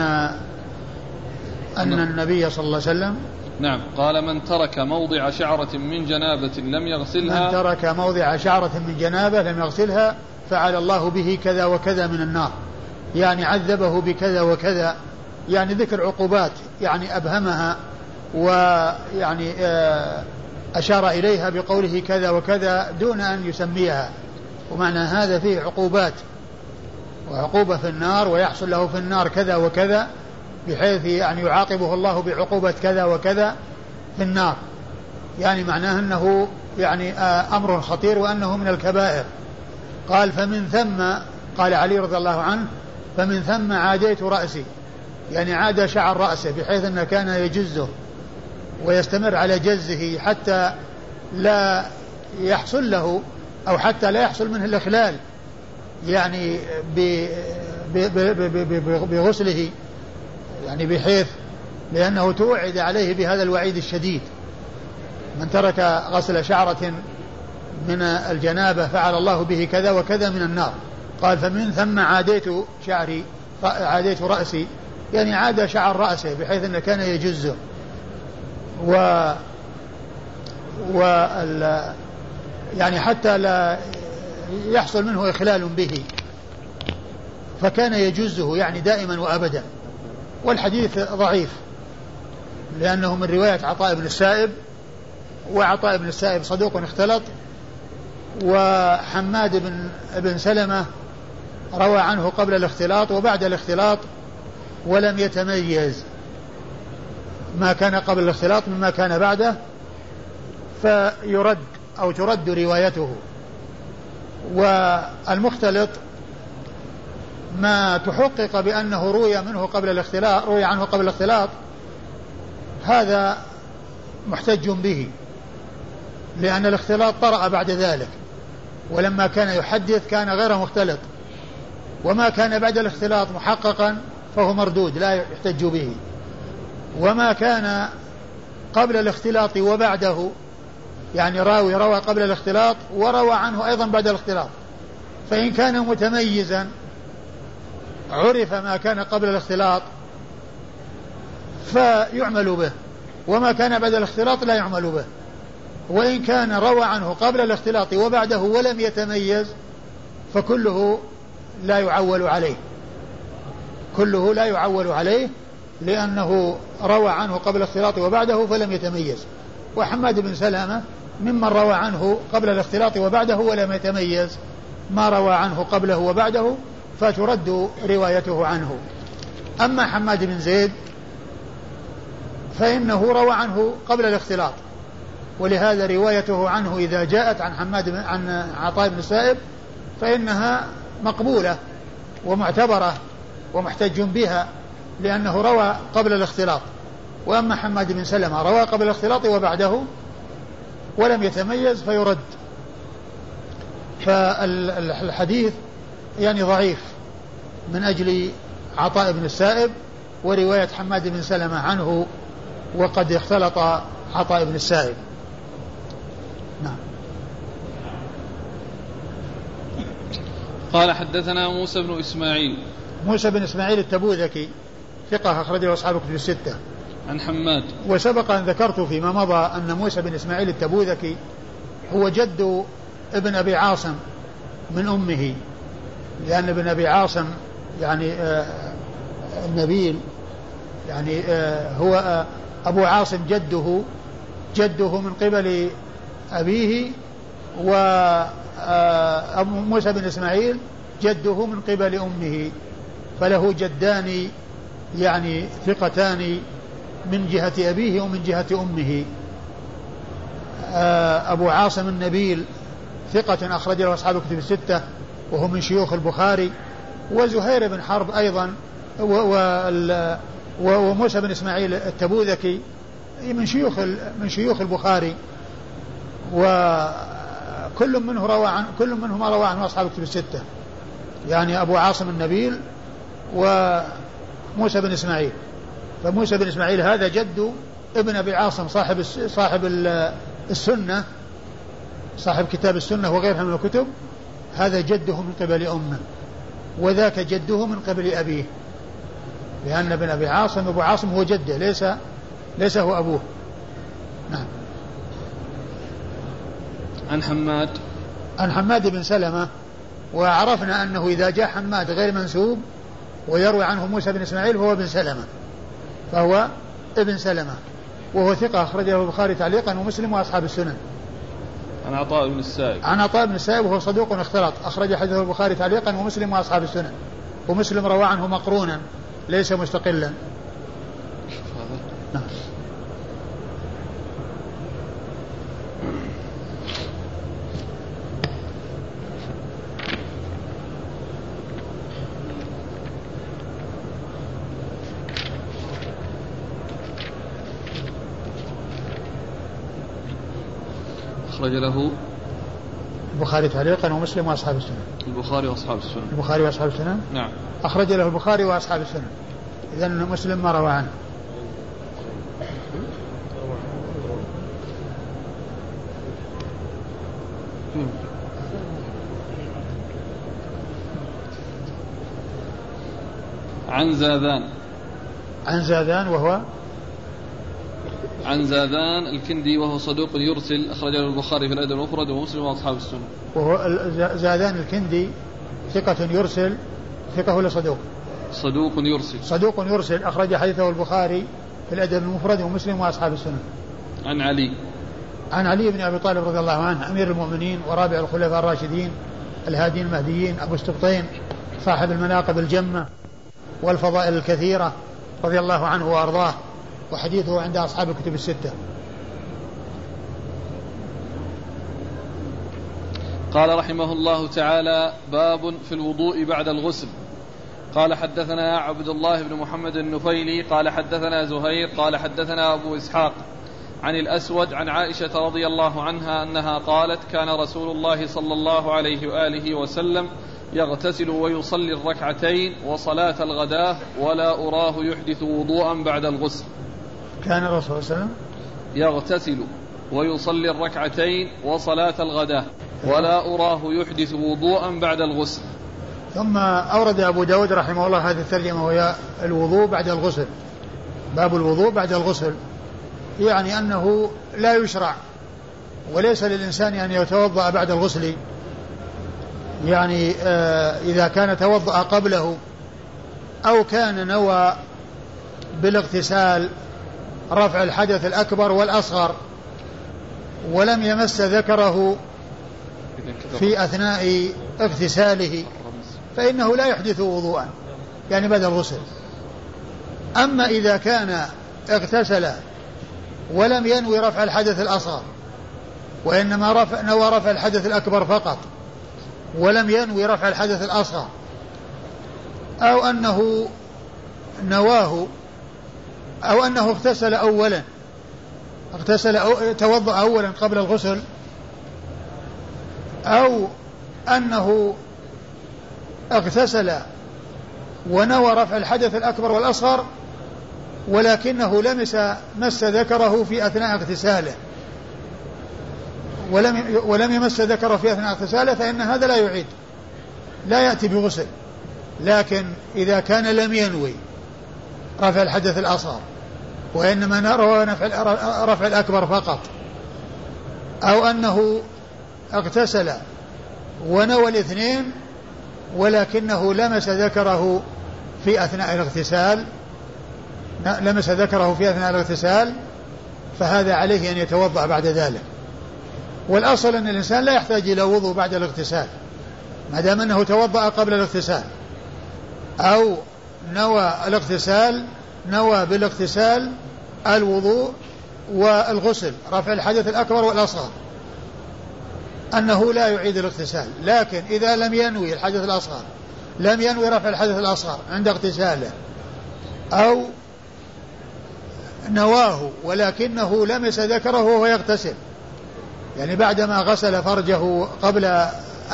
أن نعم. النبي صلى الله عليه وسلم نعم. قال من ترك موضع شعرة من جنابة لم يغسلها من ترك موضع شعرة من جنابة لم يغسلها فعل الله به كذا وكذا من النار. يعني عذبه بكذا وكذا يعني ذكر عقوبات يعني أبهمها ويعني آه، أشار إليها بقوله كذا وكذا دون أن يسميها. ومعنى هذا فيه عقوبات وعقوبة في النار ويحصل له في النار كذا وكذا بحيث يعني يعاقبه الله بعقوبة كذا وكذا في النار. يعني معناه أنه يعني آه، أمر خطير وأنه من الكبائر. قال فمن ثم قال علي رضي الله عنه فمن ثم عاديت رأسي. يعني عاد شعر رأسه بحيث أنه كان يجزه ويستمر على جزه حتى لا يحصل له أو حتى لا يحصل منه الإخلال. يعني بغسله. يعني بحيث لأنه توعد عليه بهذا الوعيد الشديد. من ترك غسل شعرة من الجنابة فعل الله به كذا وكذا من النار. قال فمن ثم عاديت شعري عاديت رأسي. يعني عاد شعر رأسه بحيث أنه كان يجزه. و و يعني حتى لا يحصل منه إخلال به. فكان يجزه يعني دائما وأبدا. والحديث ضعيف لأنه من رواية عطاء بن السائب وعطاء بن السائب صدوق اختلط وحماد بن بن سلمة روى عنه قبل الاختلاط وبعد الاختلاط ولم يتميز ما كان قبل الاختلاط مما كان بعده فيرد أو ترد روايته. والمختلط ما تحقق بأنه روي منه قبل الاختلاط روي عنه قبل الاختلاط هذا محتج به لأن الاختلاط طرأ بعد ذلك ولما كان يحدث كان غير مختلط. وما كان بعد الاختلاط محققا فهو مردود لا يحتج به. وما كان قبل الاختلاط وبعده يعني راوي روى قبل الاختلاط وروى عنه أيضا بعد الاختلاط. فإن كان متميزا عرف ما كان قبل الاختلاط فيعمل به وما كان بعد الاختلاط لا يعمل به. وإن كان روى عنه قبل الاختلاط وبعده ولم يتميز فكله لا يعول عليه. كله لا يعول عليه لأنه روى عنه قبل الاختلاط وبعده فلم يتميز. وحماد بن سلامة ممن روى عنه قبل الاختلاط وبعده ولم يتميز. ما روى عنه قبله وبعده فترد روايته عنه. أما حماد بن زيد فإنه روى عنه قبل الاختلاط. ولهذا روايته عنه إذا جاءت عن حماد عن عطاء بن السائب فإنها مقبولة ومعتبرة ومحتج بها لأنه روى قبل الاختلاط. وأما حماد بن سلمة روى قبل الاختلاط وبعده ولم يتميز فيرد. فالحديث يعني ضعيف من أجل عطاء بن السائب ورواية حماد بن سلمة عنه وقد اختلط عطاء بن السائب. نعم. قال حدثنا موسى بن إسماعيل. موسى بن إسماعيل التبوذكي ثقة أخرجه أصحاب كتب الستة. عن حماد. وسبق أن ذكرت فيما مضى أن موسى بن إسماعيل التبوذكي هو جد ابن أبي عاصم من أمه. لأن ابن أبي عاصم يعني آه النبيل يعني آه هو آه أبو عاصم جده جده من قبل أبيه و أبو موسى بن إسماعيل جده من قبل أمه فله جدان يعني ثقتان من جهة أبيه ومن جهة أمه. آه، أبو عاصم النبيل ثقة أخرج له أصحاب الكتب الستة وهو من شيوخ البخاري وزهير بن حرب أيضا وموسى بن إسماعيل التبوذكي من شيوخ من شيوخ البخاري. وكل منه روى عن كل منهما روى عنه أصحاب الكتب الستة. يعني أبو عاصم النبيل وموسى بن إسماعيل. فموسى بن إسماعيل هذا جد ابن أبي عاصم صاحب صاحب السنة صاحب كتاب السنة وغيرها من الكتب. هذا جده من قبل أمه وذاك جده من قبل أبيه. لأن ابن أبي عاصم أبو عاصم هو جده ليس ليس هو أبوه. نعم. عن حماد. عن حماد بن سلمة وعرفنا أنه إذا جاء حماد غير منسوب ويروي عنه موسى بن إسماعيل فهو ابن سلمة فهو ابن سلمة وهو ثقة أخرجه البخاري تعليقا ومسلم وأصحاب السنن. عن عطاء بن السائب. عن عطاء بن السائب وهو صدوق اختلط أخرج حديثه البخاري تعليقا ومسلم وأصحاب السنن. ومسلم روى عنه مقرونا ليس مستقلا. نعم. أخرج له البخاري تعليقا ومسلم وأصحاب السنن البخاري وأصحاب السنن البخاري وأصحاب السنن نعم. أخرج له البخاري وأصحاب السنن إذا مسلم ما روى عنه. عن زاذان. عن زاذان وهو عن زاذان الكندي وهو صدوق يرسل أخرج له البخاري في الأدب المفرد ومسلم وأصحاب السنة. وهو زاذان الكندي ثقة يرسل ثقة ولا صدوق؟ صدوق يرسل. صدوق يرسل أخرج حديثه البخاري في الأدب المفرد ومسلم وأصحاب السنة. عن علي. عن علي بن أبي طالب رضي الله عنه أمير المؤمنين ورابع الخلفاء الراشدين الهادين المهديين أبو السبطين صاحب المناقب الجمة والفضائل الكثيرة رضي الله عنه وأرضاه. وحديثه عند أصحاب الكتب الستة. قال رحمه الله تعالى باب في الوضوء بعد الغسل. قال حدثنا عبد الله بن محمد النفيلي قال حدثنا زهير قال حدثنا أبو إسحاق عن الأسود عن عائشة رضي الله عنها أنها قالت كان رسول الله صلى الله عليه وآله وسلم يغتسل ويصلي الركعتين وصلاة الغداة ولا أراه يحدث وضوءا بعد الغسل. كان الرسول صلى الله عليه وسلم يغتسل ويصلي الركعتين وصلاة الغداة ولا أراه يحدث وضوءا بعد الغسل. ثم أورد أبو داود رحمه الله هذه الترجمة وهي الوضوء بعد الغسل باب الوضوء بعد الغسل. يعني أنه لا يشرع وليس للإنسان أن يتوضأ بعد الغسل. يعني آه إذا كان توضأ قبله أو كان نوى بالاغتسال رفع الحدث الأكبر والأصغر ولم يمس ذكره في أثناء اغتساله فإنه لا يحدث وضوءا يعني بعد الغسل. أما إذا كان اغتسل ولم ينوي رفع الحدث الأصغر وإنما رفع نوى رفع الحدث الأكبر فقط ولم ينوي رفع الحدث الأصغر أو أنه نواه أو أنه اغتسل أولا. اغتسل أو توضأ أولا قبل الغسل. أو أنه اغتسل ونوى رفع الحدث الأكبر والأصغر ولكنه لمس مس ذكره في أثناء اغتساله. ولم ولم يمس ذكره في أثناء اغتساله فإن هذا لا يعيد. لا يأتي بغسل. لكن إذا كان لم ينوي رفع الحدث الأصغر وإنما نرى رفع الأكبر فقط. أو أنه اغتسل ونوى الاثنين ولكنه لمس ذكره في أثناء الاغتسال لمس ذكره في أثناء الاغتسال فهذا عليه أن يتوضأ بعد ذلك. والأصل أن الإنسان لا يحتاج إلى وضوء بعد الاغتسال ما دام أنه توضأ قبل الاغتسال أو نوى الاغتسال نوى بالاغتسال الوضوء والغسل رفع الحدث الأكبر والأصغر. أنه لا يعيد الاغتسال لكن إذا لم ينوي الحدث الأصغر لم ينوي رفع الحدث الأصغر عند اغتساله أو نواه ولكنه لمس ذكره وهو يغتسل يعني بعدما غسل فرجه قبل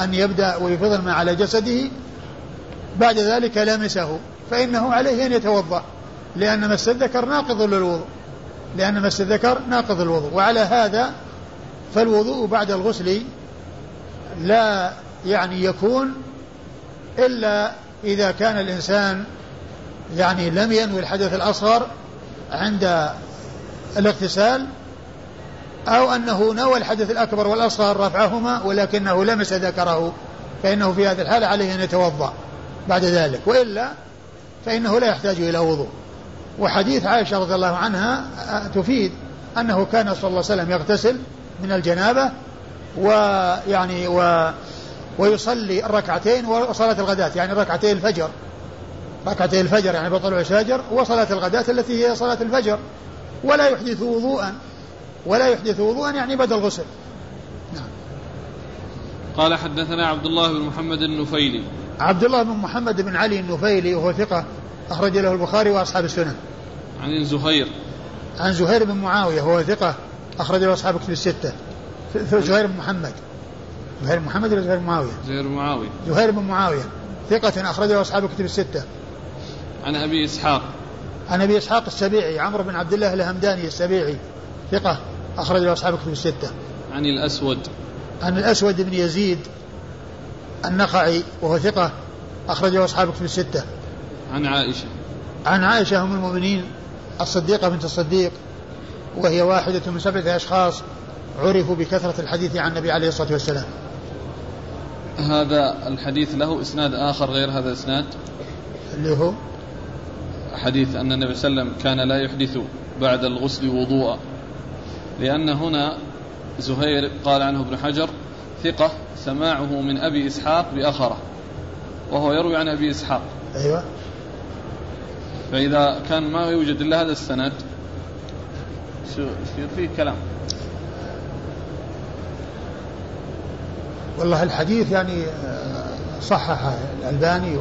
أن يبدأ ويفض الماء على جسده بعد ذلك لمسه فإنه عليه أن يتوضأ. لأن مس الذكر ناقض للوضوء. لأن مس الذكر ناقض الوضوء. وعلى هذا فالوضوء بعد الغسل لا يعني يكون إلا إذا كان الإنسان يعني لم ينوي الحدث الأصغر عند الاغتسال أو أنه نوى الحدث الأكبر والأصغر رفعهما ولكنه لمس ذكره فإنه في هذه الحالة عليه أن يتوضأ بعد ذلك. وإلا فإنه لا يحتاج إلى وضوء. وحديث عائشة رضي الله عنها تفيد أنه كان صلى الله عليه وسلم يغتسل من الجنابة ويعني و ويصلي الركعتين وصلاة الغداة يعني ركعتي الفجر. ركعتي الفجر يعني بطلوع الفجر وصلاة الغداة التي هي صلاة الفجر. ولا يحدث وضوءا ولا يحدث وضوءا يعني بدل غسل نعم. قال حدثنا عبد الله بن محمد النفيلي. عبد الله بن محمد بن علي النفيلي وهو ثقة أخرج له البخاري وأصحاب السنن عن زهير. عن زهير بن معاوية وهو ثقة أخرج له أصحاب كتب الستة. زهير بن محمد. زهير بن محمد ولا زهير بن معاوية؟ زهير بن معاوية. زهير بن معاوية ثقة أخرجه أصحاب الكتب الستة. عن أبي إسحاق. عن أبي إسحاق السبيعي عمرو بن عبد الله الهمداني السبيعي ثقة أخرجه أصحاب الكتب الستة. عن الأسود. عن الأسود بن يزيد النخعي وهو ثقة أخرجه أصحاب الكتب الستة. عن عائشة. عن عائشة أم المؤمنين الصديقة بنت الصديق وهي واحدة من سبعة أشخاص عرفوا بكثرة الحديث عن النبي عليه الصلاة والسلام. هذا الحديث له إسناد آخر غير هذا الإسناد؟ اللي هو؟ حديث أن النبي صلى الله عليه وسلم كان لا يحدث بعد الغسل وضوءا. لأن هنا زهير قال عنه ابن حجر ثقة سماعه من أبي إسحاق بأخرة وهو يروي عن أبي إسحاق. أيوة. فإذا كان ما يوجد إلا هذا السند يصير فيه كلام. والله الحديث يعني آه، صحح الألباني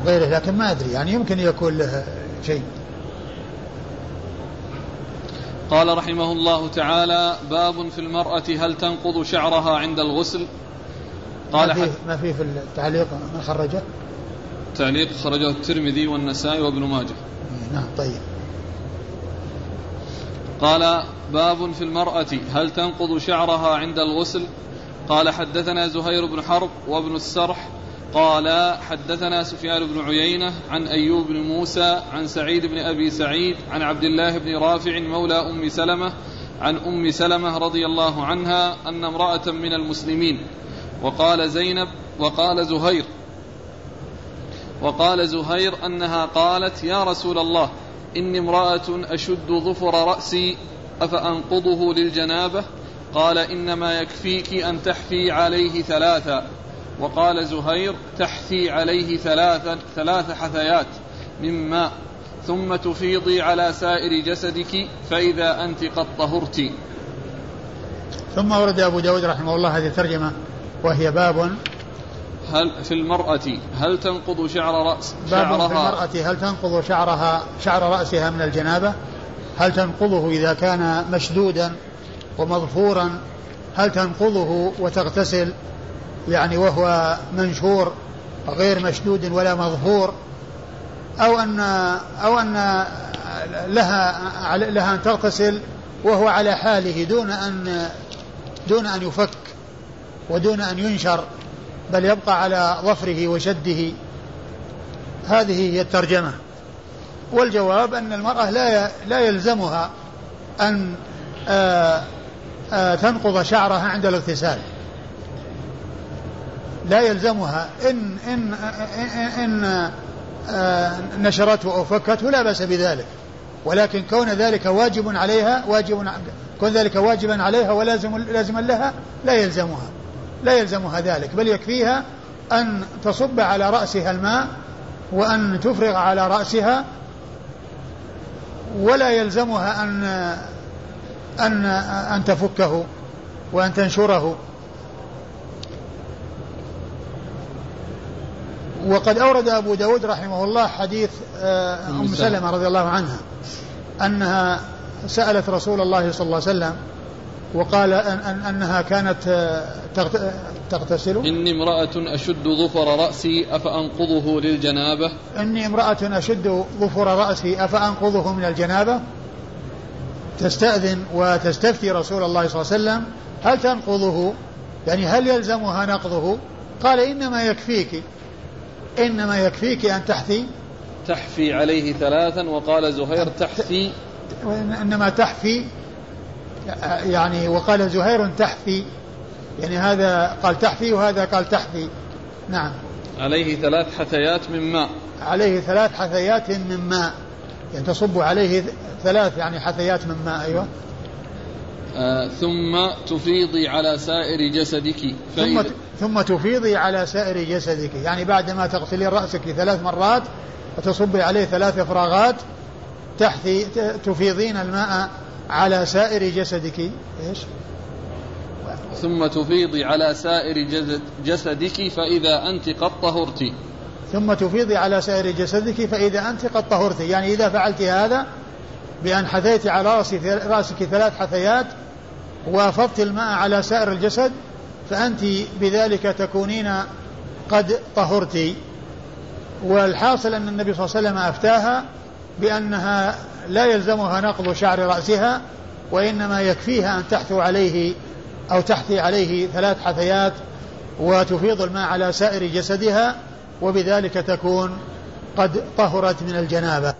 وغيره لكن ما أدري يعني يمكن يكون له شيء. قال رحمه الله تعالى باب في المرأة هل تنقض شعرها عند الغسل؟ قال ما فيه, ما فيه في التعليق من خرجه تعليق خرجه الترمذي والنسائي وابن ماجه. نعم طيب. قال باب في المرأة هل تنقض شعرها عند الغسل؟ قال حدثنا زهير بن حرب وابن السرح. قال حدثنا سفيان بن عيينة عن أيوب بن موسى عن سعيد بن أبي سعيد عن عبد الله بن رافع مولى أم سلمة عن أم سلمة رضي الله عنها أن امرأة من المسلمين. وقال زينب وقال زهير وقال زهير أنها قالت يا رسول الله إني امرأة أشد ظفر رأسي أفأنقضه للجنابة؟ قال إنما يكفيك أن تحفي عليه ثلاثا. وقال زهير تحثي عليه ثلاثا ثلاث حثيات من ماء ثم تفيضي على سائر جسدك فإذا أنت قد طهرت. ثم ورد أبو داود رحمه الله هذه الترجمة وهي باب هل في المرأة هل تنقض شعر رأس باب في المرأة هل تنقض شعرها شعر رأسها من الجنابة؟ هل تنقضه إذا كان مشدودا ومظفورا؟ هل تنقضه وتغتسل؟ يعني وهو منشور غير مشدود ولا مظهور أو أن أو أن لها لها أن تغتسل وهو على حاله دون أن دون أن يفك ودون أن ينشر؟ بل يبقى على ظفره وشده. هذه هي الترجمة. والجواب أن المرأة لا لا يلزمها أن تنقض شعرها عند الاغتسال. لا يلزمها. إن إن, إن نشرته أو فكته لا بأس بذلك. ولكن كون ذلك واجب عليها واجب كون ذلك واجبا عليها ولازم لازما لها لا يلزمها. لا يلزمها ذلك بل يكفيها أن تصب على رأسها الماء وأن تفرغ على رأسها ولا يلزمها أن أن أن تفكه وأن تنشره. وقد أورد أبو داود رحمه الله حديث آه، أم سلمة رضي الله عنها أنها سألت رسول الله صلى الله عليه وسلم وقال أن أن أنها كانت آه، تغتسل. إني امرأة أشد ظفر رأسي أفأنقضه للجنابة؟ إني امرأة أشد ظفر رأسي أفأنقضه من الجنابة؟ تستأذن وتستفتي رسول الله صلى الله عليه وسلم هل تنقضه؟ يعني هل يلزمها نقضه؟ قال إنما يكفيك إنما يكفيك أن تحثي. تحفي عليه ثلاثا وقال زهير تحفي. إنما تحفي يعني وقال زهير تحفي. يعني هذا قال تحفي وهذا قال تحفي. نعم. عليه ثلاث حثيات من ماء. عليه ثلاث حثيات من ماء. يعني تصب عليه ثلاث يعني حثيات من ماء أيوة. آه ثم تفيضي على سائر جسدك. ثم ثم تفيضي على سائر جسدك. يعني بعدما تغسلين رأسك ثلاث مرات وتصبي عليه ثلاث إفراغات تحثي تفيضين الماء. على سائر جسدك إيش؟ ثم تفيضي على سائر جسد جسدك فإذا أنت قد طهرت. ثم تفيضي على سائر جسدك فإذا أنت قد طهرت. يعني إذا فعلت هذا بأن حثيت على رأسك ثلاث حثيات وافضت الماء على سائر الجسد فأنت بذلك تكونين قد طهرت. والحاصل أن النبي صلى الله عليه وسلم أفتاها بأنها لا يلزمها نقض شعر رأسها وإنما يكفيها أن تحثو عليه أو تحثي عليه ثلاث حثيات وتفيض الماء على سائر جسدها وبذلك تكون قد طهرت من الجنابة.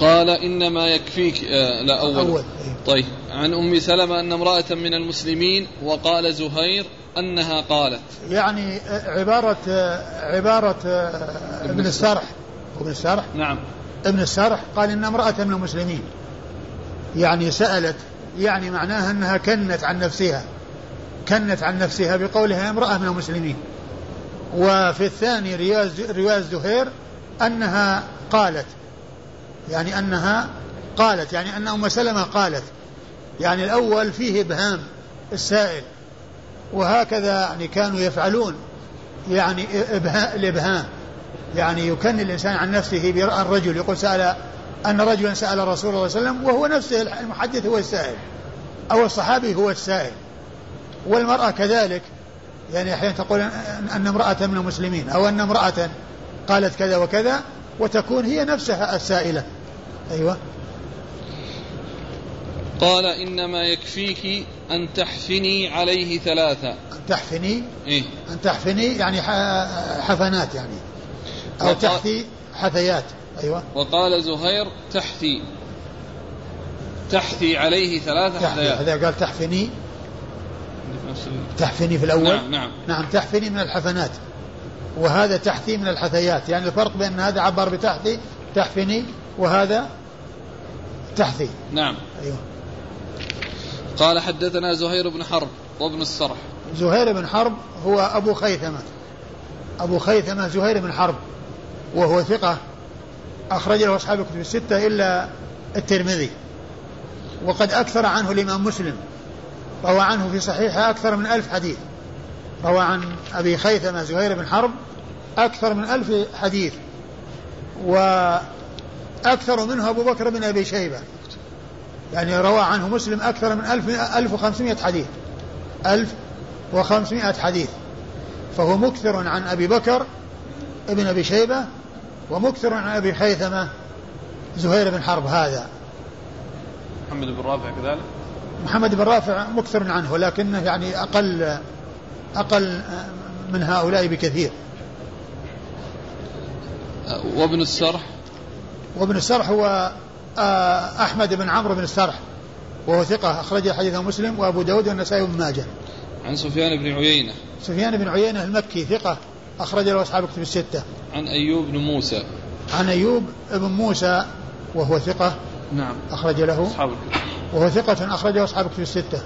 قال إنما يكفيك آه لا أول, أول. طيب. عن أم سلمة أن امرأة من المسلمين وقال زهير أنها قالت. يعني عبارة عبارة ابن السرح. ابن السرح نعم. ابن السرح قال إن امرأة من المسلمين. يعني سألت يعني معناها أنها كنت عن نفسها. كنت عن نفسها بقولها امرأة من المسلمين. وفي الثاني رواية زهير أنها قالت. يعني أنها قالت يعني أن أم سلمة قالت. يعني الأول فيه إبهام السائل. وهكذا يعني كانوا يفعلون. يعني الإبهام. يعني يكن الإنسان عن نفسه برأى الرجل يقول سأل أن رجلا سأل رسول الله صلى الله عليه وسلم وهو نفسه المحدث هو السائل أو الصحابي هو السائل. والمرأة كذلك يعني أحيانا تقول أن امرأة من المسلمين أو أن امرأة قالت كذا وكذا وتكون هي نفسها السائلة. أيوة. قال إنما يكفيك أن تحفني عليه ثلاثة. أن تحفني؟ إيه؟ أن تحفني يعني حفنات يعني. أو تحثي حثيات أيوة. وقال زهير تحثي. تحثي عليه تحثي حثيات. هذا قال تحفني. تحفني في الأول؟ نعم نعم. نعم تحفني من الحفنات. وهذا تحثي من الحثيات يعني الفرق بين هذا عبر بتحثي تحفني وهذا تحثي. نعم. أيوه. قال حدثنا زهير بن حرب وابن السرح. زهير بن حرب هو أبو خيثمة. أبو خيثمة زهير بن حرب. وهو ثقة أخرج له أصحاب الكتب الستة إلا الترمذي. وقد أكثر عنه الإمام مسلم روى عنه في صحيحه أكثر من ألف حديث. روى عن أبي خيثمة زهير بن حرب أكثر من ألف حديث. وأكثر منه أبو بكر بن أبي شيبة. يعني روى عنه مسلم أكثر من ألف, ألف وخمسمائة حديث. ألف وخمسمائة حديث. فهو مكثر عن أبي بكر ابن أبي شيبة ومكثر عن أبي خيثمة زهير بن حرب هذا. محمد بن رافع كذلك؟ محمد بن رافع مكثر عنه ولكنه يعني أقل أقل من هؤلاء بكثير. وابن السرح؟ وابن السرح هو آه، أحمد بن عمرو بن السرح وهو ثقة أخرج حديثه مسلم وأبو داود والنسائي بن ماجه. عن سفيان بن عيينة. سفيان بن عيينة المكي ثقة أخرج له أصحاب كتب الستة. عن أيوب بن موسى. عن أيوب بن موسى وهو ثقة. نعم. أخرج له. أصحاب الكتب. وهو ثقة أخرجه أصحاب كتب الستة.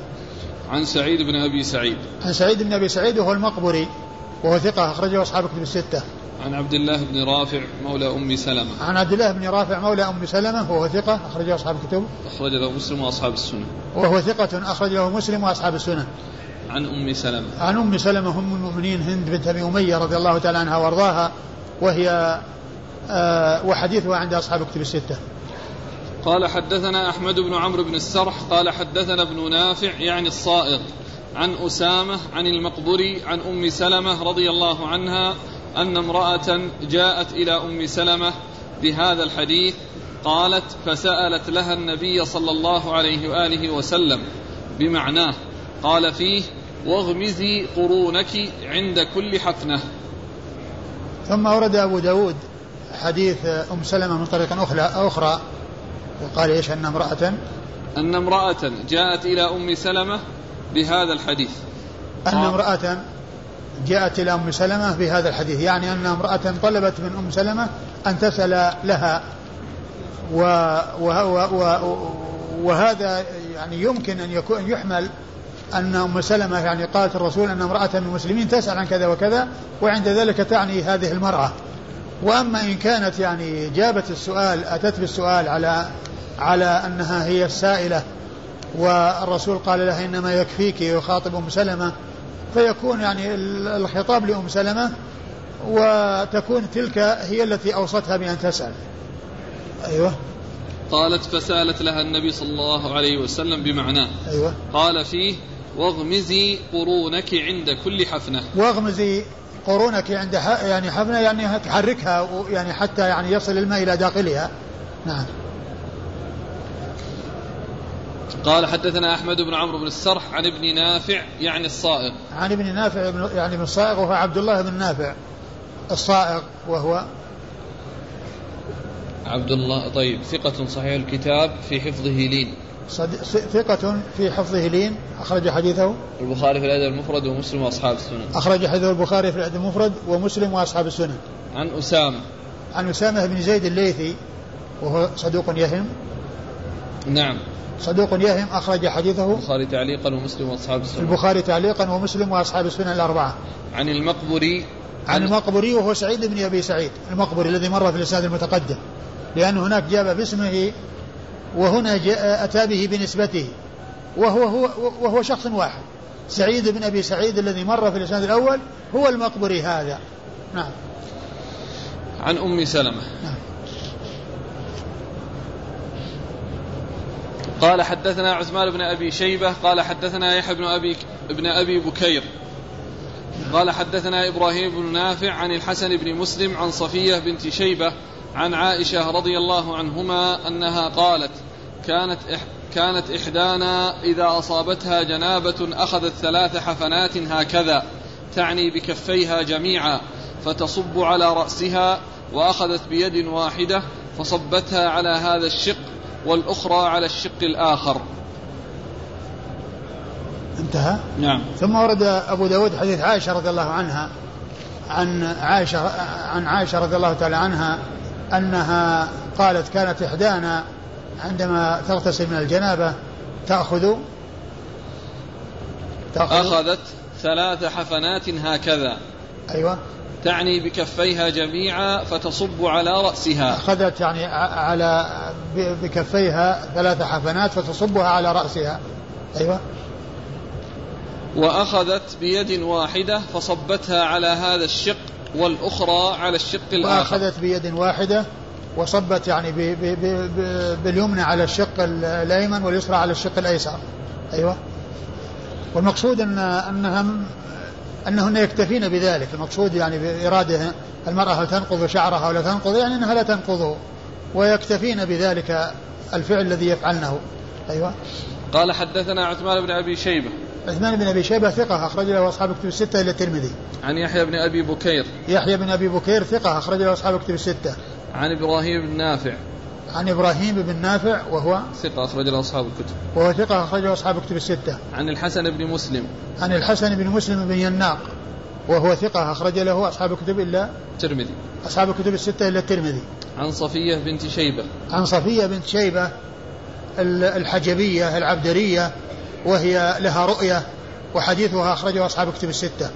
عن سعيد بن أبي سعيد. عن سعيد بن أبي سعيد وهو المقبري. وهو ثقة أخرجه أصحاب كتب الستة. عن عبد الله بن رافع مولى أم سلمة. عن عبد الله بن رافع مولى أم سلمة وهو ثقة أخرج له أصحاب الكتب. أخرج له مسلم وأصحاب السنن وهو ثقة أخرج له مسلم وأصحاب السنن عن أم سلمة. عن أم سلمة أم المؤمنين هند بنت أبي أمية رضي الله تعالى عنها وأرضاها وهي آه وحديثها عند أصحاب الكتب الستة. قال حدثنا أحمد بن عمرو بن السرح قال حدثنا ابن نافع يعني الصائغ عن أسامة عن المقبري عن أم سلمة رضي الله عنها أن امرأة جاءت إلى أم سلمة بهذا الحديث قالت فسألت لها النبي صلى الله عليه وآله وسلم بمعناه قال فيه واغمزي قرونك عند كل حفنة ثم ورد أبو داود حديث أم سلمة من طريق أخرى, أخرى وقال إيش؟ أن امرأة أن امرأة جاءت إلى أم سلمة بهذا الحديث. أن امرأة جاءت إلى أم سلمة بهذا الحديث. يعني أن امرأة طلبت من أم سلمة أن تسأل لها. و و و وهذا يعني يمكن أن يكون يحمل أن أم سلمة يعني قالت الرسول أن امرأة من المسلمين تسأل عن كذا وكذا وعند ذلك تعني هذه المرأة. وأما إن كانت يعني جابت السؤال أتت بالسؤال على على أنها هي السائلة والرسول قال لها إنما يكفيك يخاطب أم سلمة فيكون يعني الخطاب لأم سلمة وتكون تلك هي التي أوصتها بأن تسأل. أيوه. قالت فسألت لها النبي صلى الله عليه وسلم بمعناه. أيوة. قال فيه واغمزي قرونك عند كل حفنة. واغمزي قرونك عند يعني حفنة يعني تحركها يعني حتى يعني يصل الماء إلى داخلها. نعم. قال حدثنا أحمد بن عمرو بن السرح عن ابن نافع يعني الصائغ. عن ابن نافع يعني ابن الصائغ وهو عبد الله بن نافع الصائغ وهو عبد الله طيب ثقة صحيح الكتاب في حفظه لين. ثقة في حفظه لين أخرج حديثه. البخاري في الأدب المفرد ومسلم وأصحاب السنن أخرج حديثه البخاري في الأدب المفرد ومسلم وأصحاب السنن عن أسامة. عن أسامة بن زيد الليثي وهو صدوق يهم. نعم. صدوق يهم أخرج حديثه. البخاري تعليقا ومسلم وأصحاب السنن البخاري تعليقا ومسلم وأصحاب السنن الأربعة. عن المقبري. عن المقبري وهو سعيد بن أبي سعيد. المقبري الذي مر في الإسناد المتقدم. لأن هناك جاب باسمه وهنا جاء أتى به بنسبته. وهو هو وهو شخص واحد. سعيد بن أبي سعيد الذي مر في الإسناد الأول هو المقبري هذا. نعم. عن أم سلمة. نعم. قال حدثنا عثمان بن أبي شيبة قال حدثنا يحيى بن أبي ابن أبي بكير. قال حدثنا إبراهيم بن نافع عن الحسن بن مسلم عن صفية بنت شيبة عن عائشة رضي الله عنهما أنها قالت كانت كانت إحدانا إذا أصابتها جنابة أخذت ثلاث حفنات هكذا تعني بكفيها جميعا فتصب على رأسها وأخذت بيد واحدة فصبتها على هذا الشق والأخرى على الشق الآخر. انتهى؟ نعم. ثم ورد أبو داود حديث عائشة رضي الله عنها عن عائشة عن عائشة رضي الله تعالى عنها أنها قالت كانت إحدانا عندما تغتسل من الجنابة تأخذ, تأخذ أخذت ثلاث حفنات هكذا. أيوة. تعني بكفيها جميعا فتصب على رأسها. أخذت يعني على بكفيها ثلاث حفنات فتصبها على رأسها. أيوة. وأخذت بيد واحدة فصبتها على هذا الشق والأخرى على الشق الآخر. وأخذت بيد واحدة وصبت يعني بي بي بي باليمنى على الشق الأيمن واليسرى على الشق الأيسر. أيوة. والمقصود أن أنها أنهن يكتفين بذلك. المقصود يعني بإرادة المرأة هل تنقض شعرها ولا تنقض يعني أنها لا تنقضه ويكتفين بذلك الفعل الذي يفعلنه. أيوة. قال حدثنا عثمان بن أبي شيبة. عثمان بن أبي شيبة ثقة أخرج له أصحاب كتب الستة إلى الترمذي. عن يحيى بن أبي بكير. يحيى بن أبي بكير ثقة أخرج له أصحاب كتب الستة. عن إبراهيم بن نافع. عن إبراهيم بن نافع وهو ثقة أخرج له أصحاب الكتب. وهو ثقة أخرج له أصحاب الكتب الستة. عن الحسن بن مسلم. عن الحسن بن مسلم بن يناق وهو ثقة أخرج له أصحاب الكتب إلا الترمذي أصحاب الكتب الستة إلا الترمذي. عن صفية بنت شيبة. عن صفية بنت شيبة الحجبية العبدرية وهي لها رؤية وحديثها أخرجه أصحاب الكتب الستة.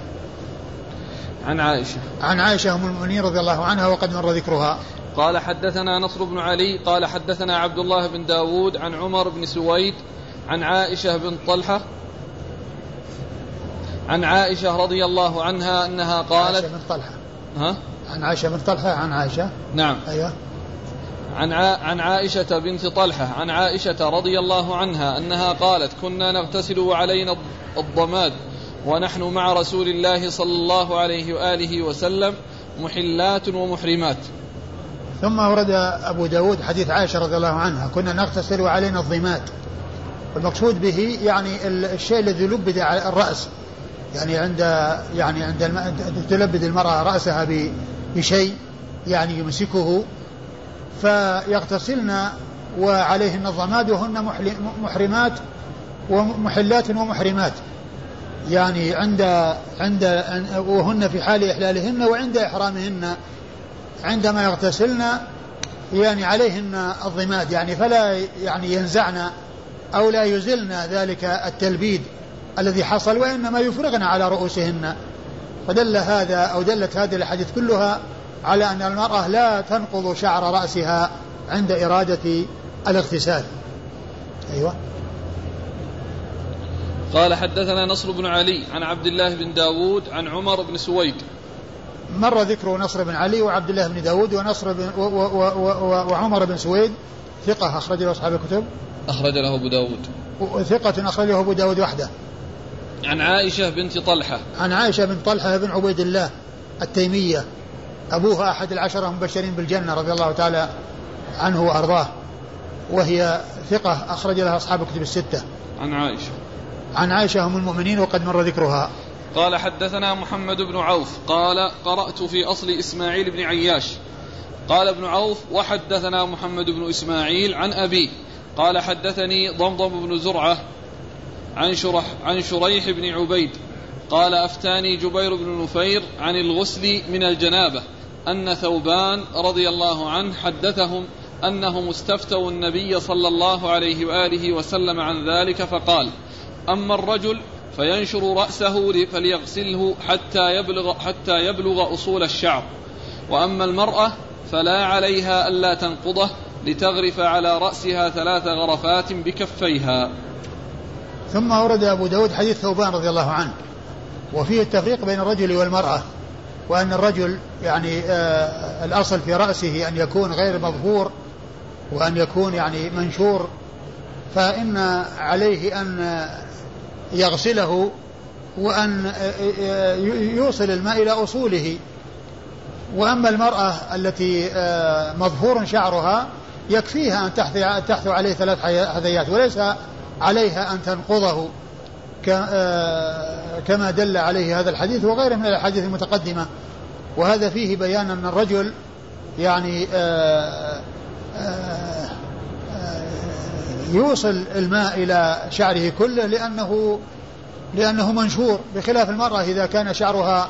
عن عائشة. عن عائشة أم المؤمنين رضي الله عنها وقد مر ذكرها. قال حدثنا نصر بن علي قال حدثنا عبد الله بن داود عن عمر بن سويد عن عائشة بن طلحة عن عائشة رضي الله عنها أنها قالت عائشة بن طلحة. ها؟ عن عائشة بن طلحة عن عائشة. نعم. أيوه. عن عن عائشة بنت طلحة عن عائشة رضي الله عنها أنها قالت كنا نغتسل وعلينا الضماد ونحن مع رسول الله صلى الله عليه وآله وسلم محلات ومحرمات. ثم ورد أبو داود حديث عائشة رضي الله عنها كنا نغتسل وعلينا الضماد والمقصود به يعني الشيء الذي لبد على الرأس. يعني عند يعني عند تلبد المرأة رأسها بشيء يعني يمسكه. فيغتسلن وعليهن الضماد وهن محرمات ومحلات ومحرمات. يعني عند عند وهن في حال إحلالهن وعند إحرامهن. عندما يغتسلن يعني عليهن الضماد يعني فلا يعني ينزعن أو لا يزلن ذلك التلبيد الذي حصل وإنما يفرغن على رؤوسهن. فدل هذا أو دلت هذه الأحاديث كلها على أن المرأة لا تنقض شعر رأسها عند إرادة الاغتسال. أيوة. قال حدثنا نصر بن علي عن عبد الله بن داود عن عمر بن سويد مر ذكر نصر بن علي وعبد الله بن داود ونصر بن و و و و وعمر بن سويد. ثقة أخرج له أصحاب الكتب. أخرج له أبو داود. ثقة أخرجه أبو داود وحده. عن عائشة بنت طلحة. عن عائشة بن طلحة بن عبيد الله التيمية. أبوها أحد العشرة المبشرين بالجنة رضي الله تعالى عنه وأرضاه. وهي ثقة أخرج لها أصحاب الكتب الستة. عن عائشة. عن عائشة أم المؤمنين وقد مر ذكرها. قال حدثنا محمد بن عوف قال قرأت في أصل إسماعيل بن عياش. قال ابن عوف وحدثنا محمد بن إسماعيل عن أبيه. قال حدثني ضمضم بن زرعة عن شرح عن شريح بن عبيد. قال أفتاني جبير بن نفير عن الغسل من الجنابة أن ثوبان رضي الله عنه حدثهم أنهم استفتوا النبي صلى الله عليه وآله وسلم عن ذلك فقال أما الرجل فينشر رأسه فليغسله حتى يبلغ حتى يبلغ أصول الشعر. وأما المرأة فلا عليها ألا تنقضه لتغرف على رأسها ثلاث غرفات بكفيها. ثم أورد أبو داود حديث ثوبان رضي الله عنه. وفيه التفريق بين الرجل والمرأة وأن الرجل يعني آه الأصل في رأسه أن يكون غير مظهور وأن يكون يعني منشور. فإن عليه أن يغسله وأن آه، آه، يوصل الماء إلى أصوله. وأما المرأة التي آه، مظهور شعرها يكفيها أن تحثو عليه ثلاث حذيات وليس عليها أن تنقضه كما دل عليه هذا الحديث وغيره من الأحاديث المتقدمة. وهذا فيه بيان أن الرجل يعني يوصل الماء إلى شعره كله لأنه لأنه منشور بخلاف المرأة إذا كان شعرها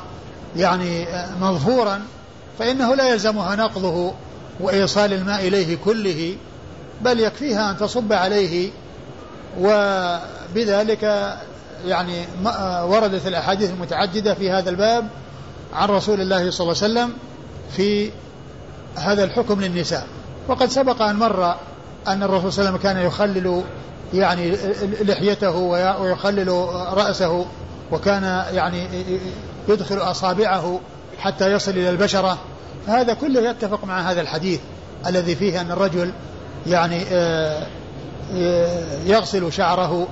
يعني مظهورا فإنه لا يلزمها نقضه وإيصال الماء إليه كله بل يكفيها أن تصب عليه وبذلك يعني وردت الأحاديث المتعددة في هذا الباب عن رسول الله صلى الله عليه وسلم في هذا الحكم للنساء. وقد سبق أن مر أن الرسول صلى الله عليه وسلم كان يخلل يعني لحيته ويخلل رأسه وكان يعني يدخل أصابعه حتى يصل إلى البشرة. فهذا كله يتفق مع هذا الحديث الذي فيه أن الرجل يعني آه، آه، يغسل شعره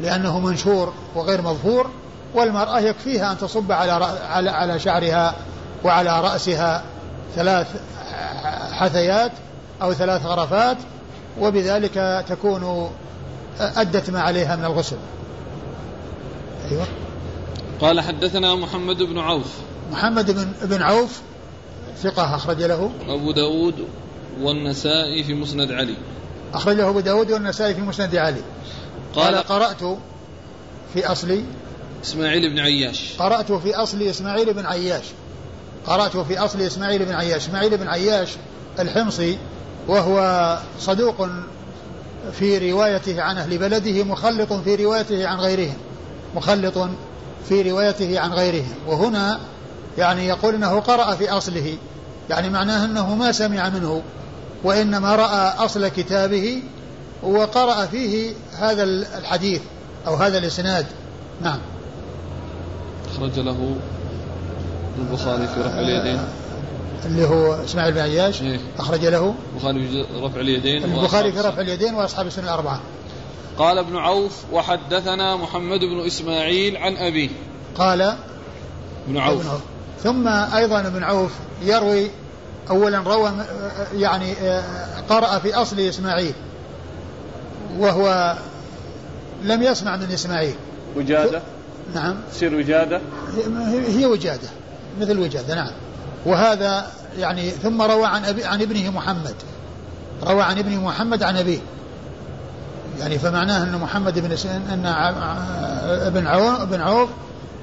لأنه منشور وغير مظهور والمرأة يكفيها أن تصب على على شعرها وعلى رأسها ثلاث حثيات أو ثلاث غرفات وبذلك تكون أدت ما عليها من الغسل. أيوة. قال حدثنا محمد بن عوف. محمد بن, بن عوف ثقة أخرج له. أبو داود والنسائي في مسند علي. أخرجه أبو داود والنسائي في مسند علي. قال, قال قرأت في أصل إسماعيل بن عياش. قرأت في أصل إسماعيل بن عياش. قرأت في أصل إسماعيل بن عياش. إسماعيل بن عياش الحمصي وهو صدوق في روايته عن أهل بلده مخلط في روايته عن غيرهم مخلط في روايته عن غيرهم. وهنا يعني يقول إنه قرأ في أصله يعني معناه إنه ما سمع منه وإنما رأى أصل كتابه وقرأ فيه هذا الحديث أو هذا الإسناد. نعم. أخرج له البخاري في رفع اليدين. اللي هو إسماعيل بن عياش إيه؟ أخرج له. البخاري في رفع اليدين البخاري في رفع اليدين وأصحاب السنة الأربعة. قال ابن عوف وحدثنا محمد بن إسماعيل عن أبيه قال ابن عوف, ابن عوف. ثم أيضا ابن عوف يروي أولا روى يعني قرأ في أصل إسماعيل وهو لم يسمع من إسماعيل. وجادة؟ نعم. تصير وجادة؟ هي وجادة مثل وجادة نعم. وهذا يعني ثم روى عن أبي عن ابنه محمد. روى عن ابنه محمد عن أبيه. يعني فمعناه أن محمد بن أن ابن عوف ابن عوف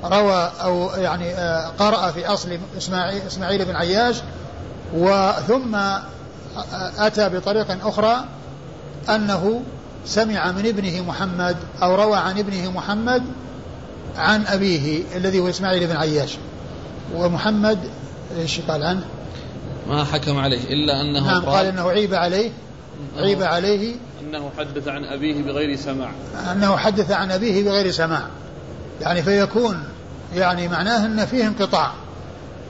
روى أو يعني آه، قرأ في أصل إسماعيل, إسماعيل بن عياش. وثم أتى بطريق أخرى أنه سمع من ابنه محمد أو روى عن ابنه محمد عن أبيه الذي هو إسماعيل بن عياش. ومحمد إيش قال عنه؟ ما حكم عليه إلا أنه نعم قال, قال أنه عيب عليه عيب عليه. أنه حدث عن أبيه بغير سماع. أنه حدث عن أبيه بغير سماع. يعني فيكون يعني معناه أن فيه انقطاع.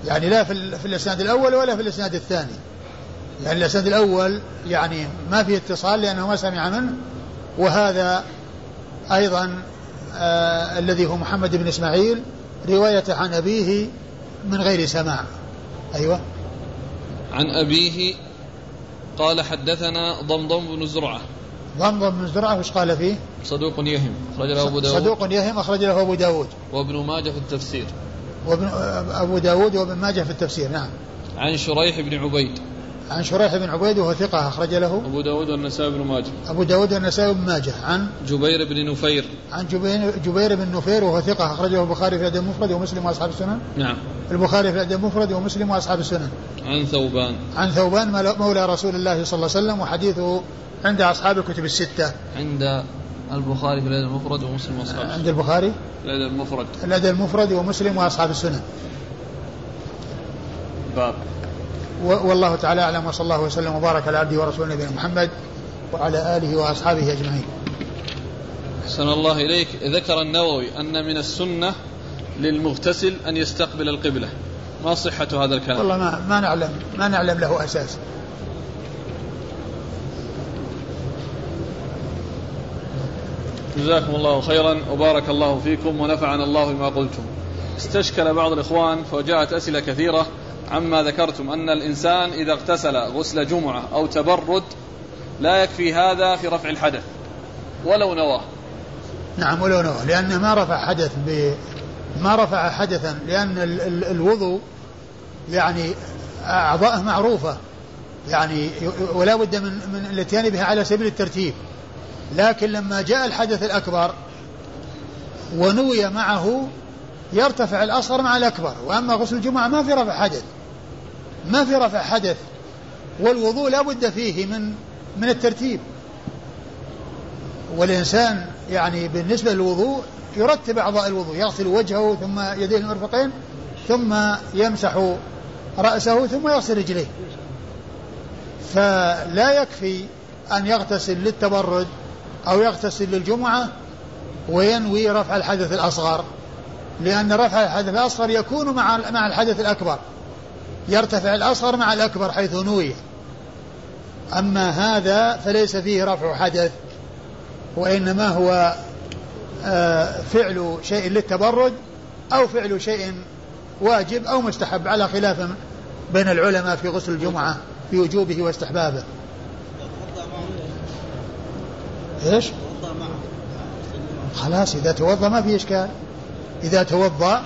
يعني لا في, في الإسناد الأول ولا في الإسناد الثاني. يعني الإسناد الأول يعني ما في اتصال لأنه ما سمع منه. وهذا أيضا آه الذي هو محمد بن إسماعيل رواية عن أبيه من غير سماع. أيوه. عن أبيه قال حدثنا ضمضم بن زرعة. ضمضم بن زرعة وش قال فيه؟ صدوق يهم أخرج له أبو داود. صدوق يهم أخرج له أبو داود. وابن ماجه في التفسير. وابن أبو داود وابن ماجه في التفسير نعم. عن شريح بن عبيد. عن شريح بن عبيد وهو ثقة أخرج له. أبو داود والنسائي بن ماجه. أبو داود والنسائي بن ماجه. عن جبير بن نفير. عن جبير, جبير بن نفير وهو ثقة أخرجه البخاري في الأدب المفرد ومسلم وأصحاب السنن. نعم. البخاري في الأدب المفرد ومسلم وأصحاب السنن. عن ثوبان. عن ثوبان مولى رسول الله صلى الله عليه وسلم وحديثه عند أصحاب الكتب الستة. عند البخاري في الأدب المفرد ومسلم وأصحاب عند البخاري؟ الأدب المفرد. الأدب المفرد ومسلم وأصحاب السنن. باب. والله تعالى أعلم وصلى الله وسلم وبارك على عبده ورسوله نبينا محمد وعلى آله وأصحابه أجمعين. أحسن الله إليك. ذكر النووي أن من السنة للمغتسل أن يستقبل القبلة. ما صحة هذا الكلام؟ والله ما, ما نعلم ما نعلم له أساس. جزاكم الله خيرا وبارك الله فيكم ونفعنا الله بما قلتم. استشكل بعض الإخوان فجاءت أسئلة كثيرة. عما ذكرتم أن الإنسان إذا اغتسل غسل جمعة أو تبرد لا يكفي هذا في رفع الحدث ولو نواه. نعم ولو نواه لأنه ما رفع حدث ب ما رفع حدثا لأن ال... ال... الوضوء يعني أعضاءه معروفة يعني ولا بد من من الاتيان بها على سبيل الترتيب. لكن لما جاء الحدث الأكبر ونوي معه يرتفع الأصغر مع الأكبر وأما غسل الجمعة ما في رفع حدث. ما في رفع حدث. والوضوء لا بد فيه من من الترتيب. والإنسان يعني بالنسبة للوضوء يرتب أعضاء الوضوء يغسل وجهه ثم يديه المرفقين ثم يمسح رأسه ثم يغسل رجليه. فلا يكفي أن يغتسل للتبرد أو يغتسل للجمعة وينوي رفع الحدث الأصغر. لأن رفع الحدث الأصغر يكون مع مع الحدث الأكبر. يرتفع الأصغر مع الأكبر حيث نوي. أما هذا فليس فيه رفع حدث وإنما هو آه، فعل شيء للتبرد أو فعل شيء واجب أو مستحب على خلاف بين العلماء في غسل الجمعة في وجوبه واستحبابه. إيش؟ خلاص إذا توضأ ما في إشكال. إذا توضأ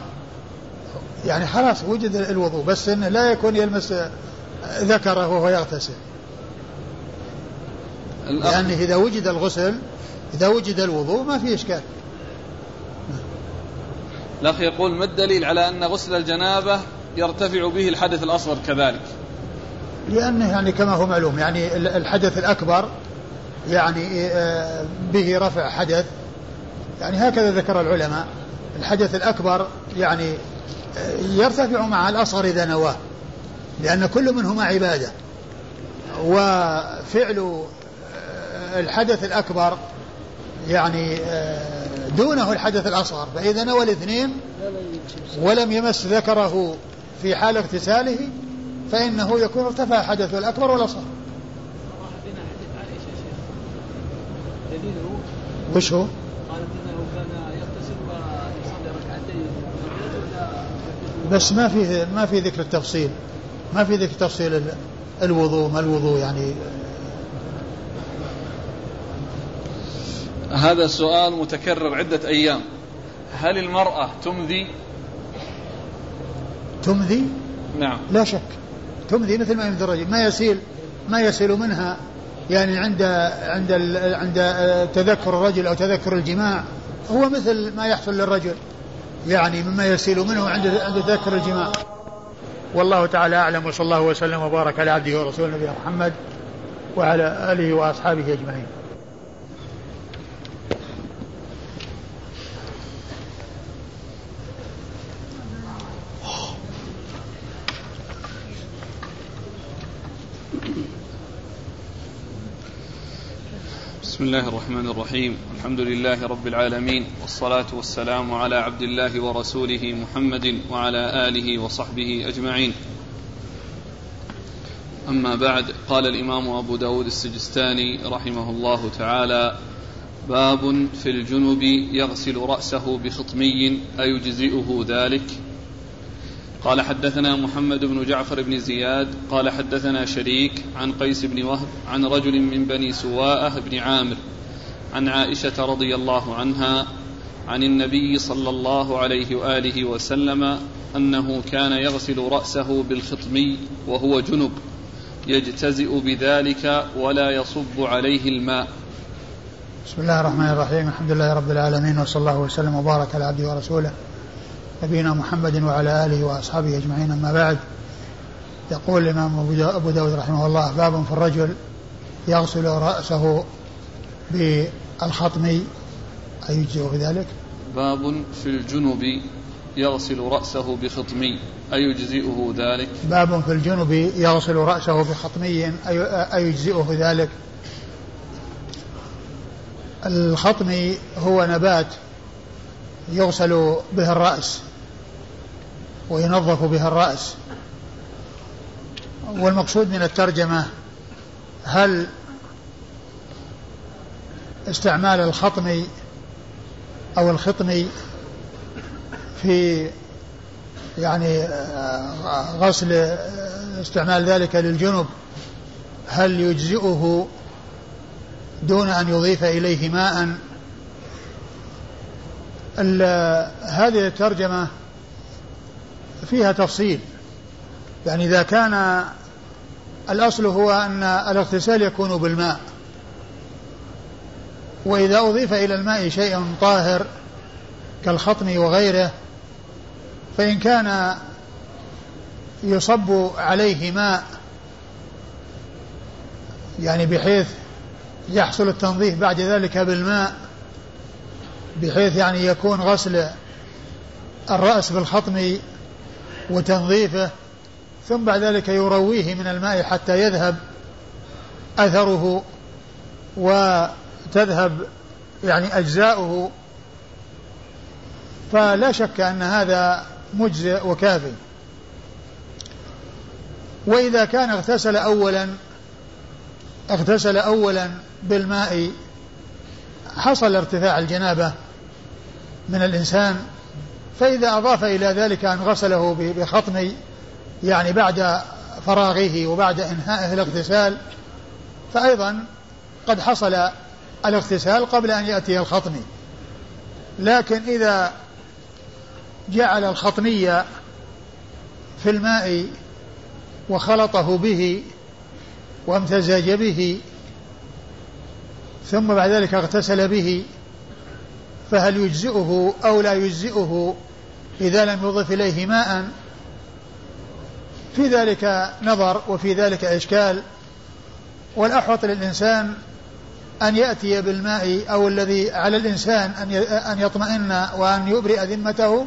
يعني خلاص وجد الوضوء بس إنه لا يكون يلمس ذكره وهو يغتسل. لأنه إذا وجد الغسل إذا وجد الوضوء ما في إشكال. الأخ يقول ما الدليل على أن غسل الجنابة يرتفع به الحدث الأصغر كذلك؟ لأنه يعني كما هو معلوم يعني الحدث الأكبر يعني آه، به رفع حدث. يعني هكذا ذكر العلماء. الحدث الأكبر يعني آه، يرتفع مع الأصغر إذا نواه لأن كل منهما عبادة. وفعل آه، الحدث الأكبر يعني دونه الحدث الأصغر فإذا نوى الاثنين ولم يمس ذكره في حال اغتساله فإنه يكون ارتفع حدثه الأكبر والأصغر. وش هو؟ قالت انه كان يغتسل ويصلي ركعتين بس ما في ما في ذكر التفصيل. ما في ذكر تفصيل الوضوء ما الوضوء يعني. هذا السؤال متكرر عدة أيام. هل المرأة تمذي تمذي نعم. لا شك. تمذي مثل ما يمذي الرجل. ما يسيل ما يسيل منها يعني عند عند عند تذكر الرجل أو تذكر الجماع. هو مثل ما يحصل للرجل. يعني مما يسيل منه عند عند تذكر الجماع. والله تعالى أعلم وصلى الله وسلم وبارك على عبده ورسوله نبينا محمد وعلى آله وأصحابه أجمعين. بسم الله الرحمن الرحيم. الحمد لله رب العالمين والصلاة والسلام على عبد الله ورسوله محمد وعلى آله وصحبه أجمعين. أما بعد قال الإمام أبو داود السجستاني رحمه الله تعالى باب في الجنب يغسل رأسه بخطمي أيجزئه ذلك؟ قال حدثنا محمد بن جعفر بن زياد قال حدثنا شريك عن قيس بن وهب عن رجل من بني سواءة بن عامر عن عائشة رضي الله عنها عن النبي صلى الله عليه وآله وسلم أنه كان يغسل رأسه بالخطمي وهو جنب يجتزئ بذلك ولا يصب عليه الماء. بسم الله الرحمن الرحيم الحمد لله رب العالمين وصلى الله وسلم وبارك على عبده ورسوله. نبينا محمد وعلى آله وأصحابه أجمعين أما بعد. يقول الإمام أبو داود رحمه الله باب في الرجل يغسل رأسه بالخطم أيجزئ في ذلك باب في الجنب يغسل رأسه بخطمي أيجزئه ذلك؟ باب في الجنب يغسل رأسه بخطمي أيجزئه ذلك؟ الخطمي هو نبات يغسل به الرأس. وينظف به الرأس. والمقصود من الترجمة هل استعمال الخطم أو الخطم في يعني غسل استعمال ذلك للجنب هل يجزئه دون أن يضيف إليه ماء؟ هذه الترجمة فيها تفصيل. يعني إذا كان الأصل هو أن الاغتسال يكون بالماء. وإذا أضيف إلى الماء شيء طاهر كالخطم وغيره فإن كان يصب عليه ماء يعني بحيث يحصل التنظيف بعد ذلك بالماء بحيث يعني يكون غسل الرأس بالخطم وتنظيفه ثم بعد ذلك يرويه من الماء حتى يذهب أثره وتذهب يعني أجزاؤه. فلا شك أن هذا مجزئ وكافي. وإذا كان اغتسل أولا اغتسل أولا بالماء حصل ارتفاع الجنابة من الإنسان فإذا أضاف إلى ذلك أن غسله بخطم يعني بعد فراغه وبعد إنهائه الاغتسال فأيضا قد حصل الاغتسال قبل أن يأتي الخطم. لكن إذا جعل الخطمية في الماء وخلطه به وامتزج به ثم بعد ذلك اغتسل به فهل يجزئه أو لا يجزئه؟ إذا لم يضف إليه ماء في ذلك نظر وفي ذلك إشكال. والأحوط للإنسان أن يأتي بالماء أو الذي على الإنسان أن يطمئن وأن يبرئ ذمته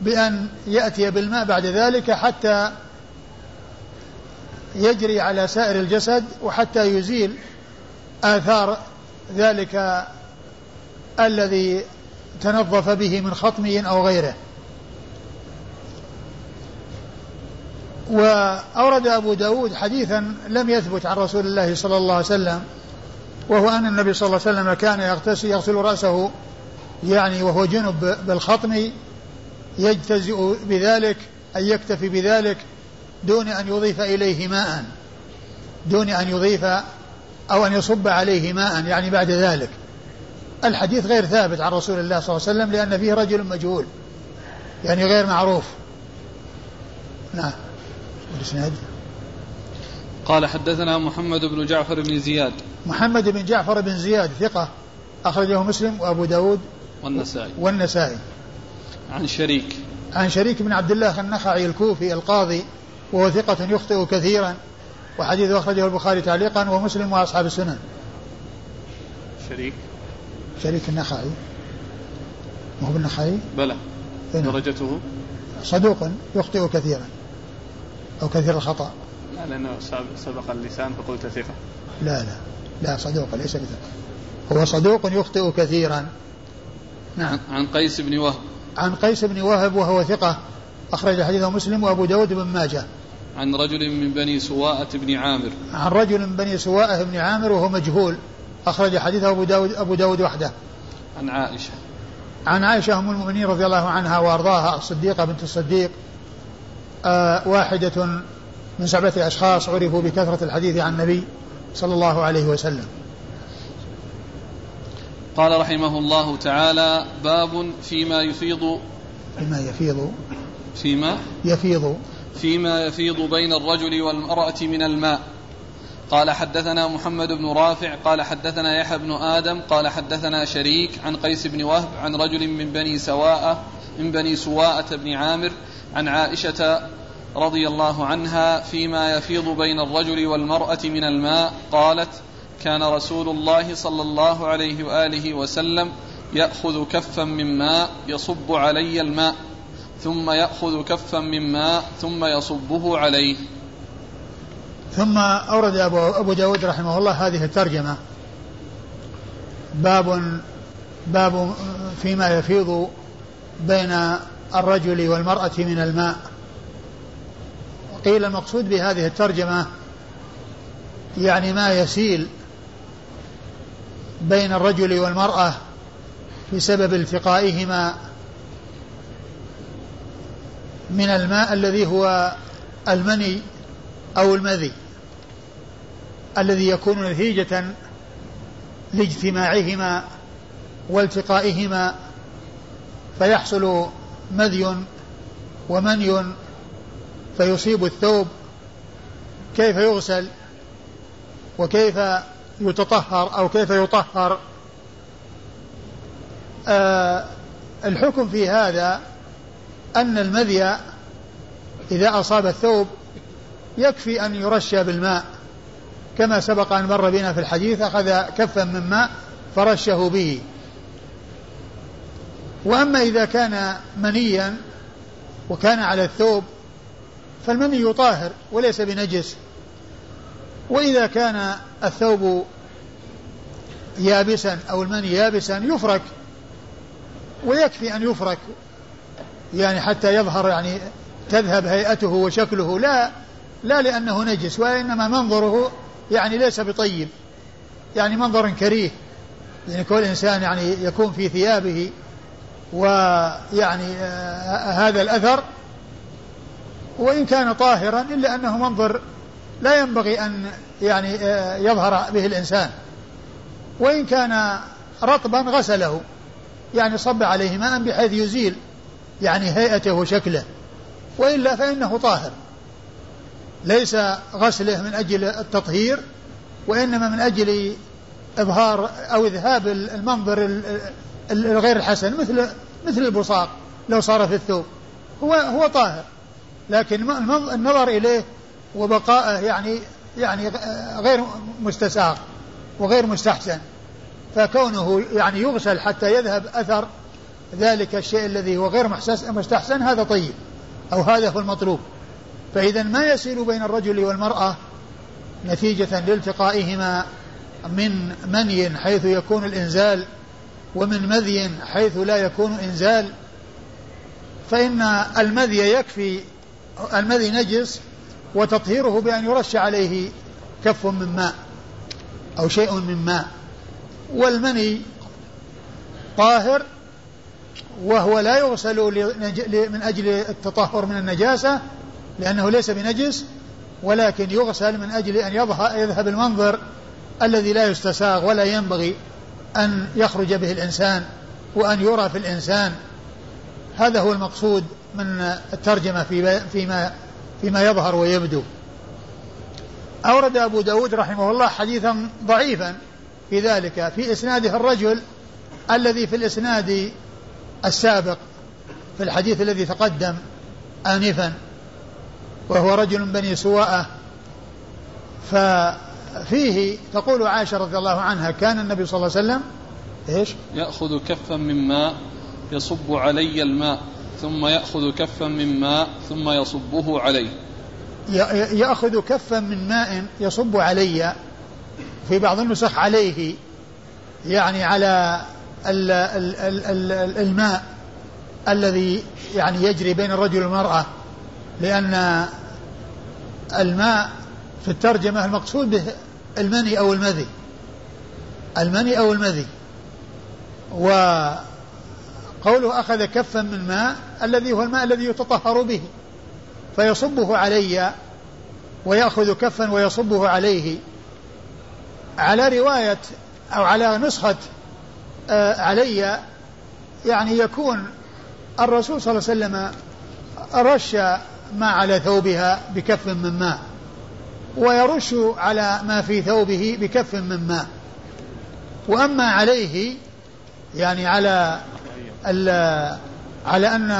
بأن يأتي بالماء بعد ذلك حتى يجري على سائر الجسد وحتى يزيل آثار ذلك الذي تنظف به من خطمي أو غيره. وأورد أبو داود حديثا لم يثبت عن رسول الله صلى الله عليه وسلم وهو أن النبي صلى الله عليه وسلم كان يغتسل يغسل رأسه يعني وهو جنب بالخطم يجتزئ بذلك أن يكتفي بذلك دون أن يضيف إليه ماء دون أن يضيف أو أن يصب عليه ماء يعني بعد ذلك. الحديث غير ثابت عن رسول الله صلى الله عليه وسلم لأن فيه رجل مجهول يعني غير معروف. نعم. والإسناد؟ قال حدثنا محمد بن جعفر بن زياد. محمد بن جعفر بن زياد ثقة أخرجه مسلم وأبو داود والنسائي. والنسائي. عن شريك. عن شريك بن عبد الله النخعي الكوفي القاضي وهو ثقة يخطئ كثيرا وحديث أخرجه البخاري تعليقا ومسلم وأصحاب السنن. شريك. شريك النخعي. وهو بالنخعي؟ بلى. درجته؟ صدوق يخطئ كثيرا. أو كثير الخطأ. لا لأنه سبق اللسان فقلت ثقة. لا لا. لا صدوق ليس بثقة. هو صدوق يخطئ كثيرا. نعم. عن قيس بن وهب. عن قيس بن وهب وهو ثقة. أخرج حديثه مسلم وأبو داود بن ماجه. عن رجل من بني سواءة بن عامر. عن رجل من بني سواءة بن عامر وهو مجهول. أخرج حديثه أبو داود, أبو داود وحده. عن عائشة. عن عائشة أم المؤمنين رضي الله عنها وأرضاها الصديقة بنت الصديق. واحدة من سبعة أشخاص عرفوا بكثرة الحديث عن النبي صلى الله عليه وسلم. قال رحمه الله تعالى باب فيما يفيض فيما يفيض فيما؟ يفيض. فيما يفيض بين الرجل والمرأة من الماء. قال حدثنا محمد بن رافع قال حدثنا يحيى بن آدم قال حدثنا شريك عن قيس بن وهب عن رجل من بني سواء من بني سواءة بن عامر عن عائشة رضي الله عنها فيما يفيض بين الرجل والمرأة من الماء قالت كان رسول الله صلى الله عليه وآله وسلم يأخذ كفا من ماء يصب علي الماء ثم يأخذ كفا من ماء ثم يصبه عليه. ثم أورد أبو, أبو داود رحمه الله هذه الترجمة. باب باب فيما يفيض بين الرجل والمرأة من الماء. قيل المقصود بهذه الترجمة يعني ما يسيل بين الرجل والمرأة بسبب التقائهما من الماء الذي هو المني أو المذي. الذي يكون نتيجة لاجتماعهما والتقائهما فيحصل مذي ومني فيصيب الثوب كيف يغسل وكيف يتطهر أو كيف يطهر. آه الحكم في هذا أن المذي إذا أصاب الثوب يكفي أن يرشى بالماء. كما سبق أن مر بنا في الحديث أخذ كفا من ماء فرشه به. وأما إذا كان منيا وكان على الثوب فالمني طاهر وليس بنجس. وإذا كان الثوب يابسا أو المني يابسا يفرك ويكفي أن يفرك. يعني حتى يظهر يعني تذهب هيئته وشكله. لا لا لأنه نجس وإنما منظره يعني ليس بطيب يعني منظر كريه. يعني كل إنسان يعني يكون في ثيابه ويعني آه هذا الأثر. وإن كان طاهرا إلا أنه منظر لا ينبغي أن يعني آه يظهر به الإنسان. وإن كان رطبا غسله يعني صب عليه ماء بحيث يزيل يعني هيئته وشكله. وإلا فإنه طاهر. ليس غسله من أجل التطهير وإنما من أجل إظهار أو إذهاب المنظر الغير الحسن مثل مثل البصاق لو صار في الثوب. هو هو طاهر لكن النظر إليه وبقائه يعني يعني غير مستساغ وغير مستحسن. فكونه يعني يغسل حتى يذهب أثر ذلك الشيء الذي هو غير مستحسن هذا طيب أو هذا هو المطلوب. فإذا ما يسير بين الرجل والمرأة نتيجة لالتقائهما من مني حيث يكون الإنزال ومن مذي حيث لا يكون إنزال فإن المذي يكفي المذي نجس وتطهيره بأن يرش عليه كف من ماء أو شيء من ماء والمني طاهر وهو لا يغسل من أجل التطهر من النجاسة لأنه ليس بنجس ولكن يغسل من أجل أن يذهب المنظر الذي لا يستساغ ولا ينبغي أن يخرج به الإنسان وأن يرى في الإنسان. هذا هو المقصود من الترجمة في فيما فيما يظهر ويبدو. أورد أبو داود رحمه الله حديثا ضعيفا في ذلك في إسناده الرجل الذي في الإسناد السابق في الحديث الذي تقدم آنفا. وهو رجل من بني سواءة. ففيه تقول عائشة رضي الله عنها كان النبي صلى الله عليه وسلم إيش؟ يأخذ كفا من ماء يصب علي الماء ثم يأخذ كفا من ماء ثم يصبه عليه يأخذ كفا من ماء يصب علي. في بعض النسخ عليه يعني على ال ال ال ال الماء الذي يعني يجري بين الرجل والمرأة. لأن الماء في الترجمة المقصود به المني أو المذي. المني أو المذي. وقوله أخذ كفا من ماء الذي هو الماء الذي يتطهر به فيصبه علي ويأخذ كفا ويصبه عليه. على رواية أو على نسخة آه علي يعني يكون الرسول صلى الله عليه وسلم رش ما على ثوبها بكف من ماء ويرش على ما في ثوبه بكف من ماء. وأما عليه يعني على على أن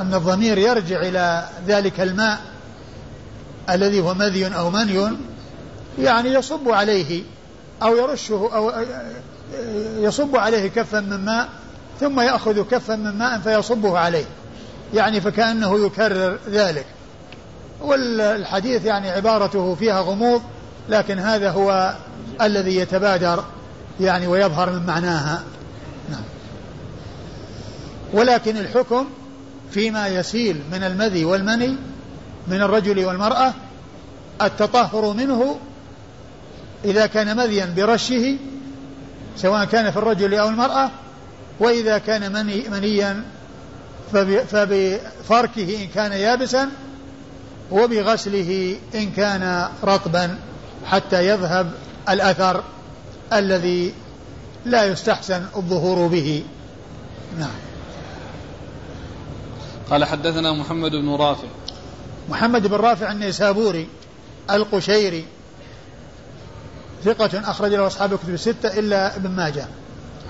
أن الضمير يرجع إلى ذلك الماء الذي هو مذي أو مني يعني يصب عليه أو يرشه أو يصب عليه كفا من ماء ثم يأخذ كفا من ماء فيصبه عليه. يعني فكأنه يكرر ذلك. والحديث يعني عبارته فيها غموض لكن هذا هو الذي يتبادر يعني ويظهر من معناها. نعم. ولكن الحكم فيما يسيل من المذي والمني من الرجل والمرأة التطهر منه إذا كان مذيا برشه سواء كان في الرجل أو المرأة وإذا كان مني منيا فبفركه إن كان يابسا وبغسله إن كان رطبا حتى يذهب الأثر الذي لا يستحسن الظهور به. نعم. قال حدثنا محمد بن رافع. محمد بن رافع النيسابوري القشيري ثقة أخرج له أصحاب الكتب الستة إلا ابن ماجه.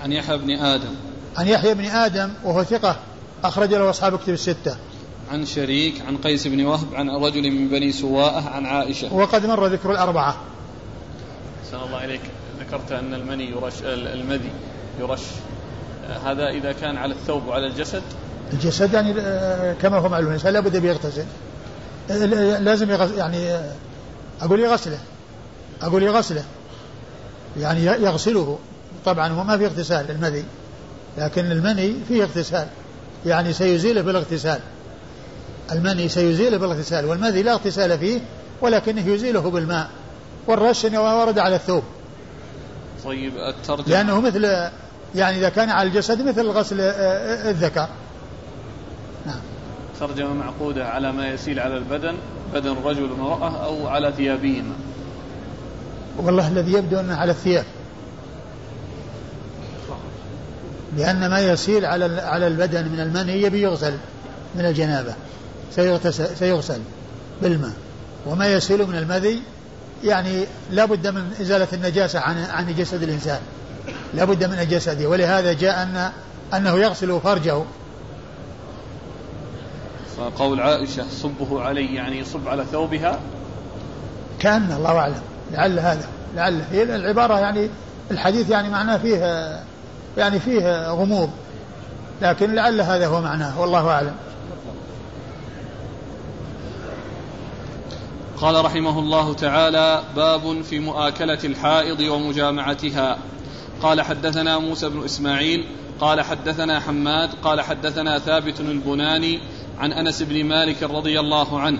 عن يحيى بن آدم. عن يحيى بن آدم وهو ثقة أخرج له أصحاب الكتب الستة. عن شريك عن قيس بن وهب عن رجل من بني سواءة عن عائشة. وقد مر ذكر الأربعة. أحسن الله إليك. ذكرت أن المني يرش المذي يرش. هذا إذا كان على الثوب وعلى الجسد؟ الجسد يعني آه، كما هو معلوم. الإنسان لابد بيغتسل آه، لازم يغسل يعني آه، أقول يغسله. أقول يغسله. يعني يغسله. طبعا هو ما في اغتسال المذي. لكن المني فيه اغتسال. يعني سيزيله بالاغتسال المني سيزيله بالاغتسال والمذي لا اغتسال فيه ولكنه يزيله بالماء. والرش ورد على الثوب. طيب الترجمة. لأنه مثل يعني إذا كان على الجسد مثل غسل آه، آه، الذكر. نعم. ترجمة معقودة على ما يسيل على البدن بدن الرجل والمرأة أو على ثيابهما. والله الذي يبدو أنه على الثياب. لأن ما يسيل على على البدن من المني يبي يغسل من الجنابة. سيغسل بالماء. وما يسيل من المذي يعني لا بد من إزالة النجاسة عن عن جسد الإنسان. لا بد من جسده ولهذا جاء أن أنه يغسل فرجه. فقول عائشة صبه علي يعني يصب على ثوبها؟ كأن الله أعلم. لعل هذا لعل. هي العبارة يعني الحديث يعني معناه فيه يعني فيه غموض. لكن لعل هذا هو معناه والله أعلم. قال رحمه الله تعالى باب في مؤاكلة الحائض ومجامعتها. قال حدثنا موسى بن إسماعيل قال حدثنا حماد قال حدثنا ثابت البناني عن أنس بن مالك رضي الله عنه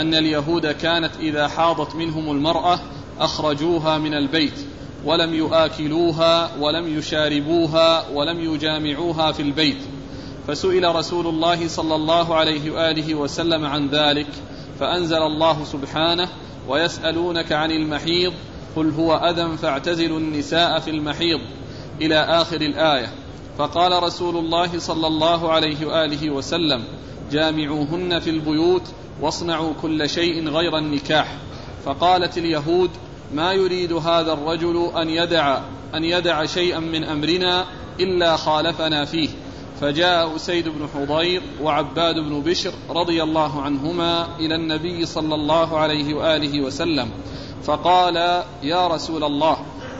أن اليهود كانت إذا حاضت منهم المرأة أخرجوها من البيت. ولم يآكلوها ولم يشاربوها ولم يجامعوها في البيت. فسئل رسول الله صلى الله عليه وآله وسلم عن ذلك فأنزل الله سبحانه ويسألونك عن المحيض قل هو أذى فاعتزلوا النساء في المحيض. إلى آخر الآية فقال رسول الله صلى الله عليه وآله وسلم جامعوهن في البيوت واصنعوا كل شيء غير النكاح. فقالت اليهود ما يريد هذا الرجل أن يدع أن يدع شيئا من أمرنا إلا خالفنا فيه. فجاء أسيد بن حضير وعباد بن بشر رضي الله عنهما إلى النبي صلى الله عليه وآله وسلم فقال يا رسول الله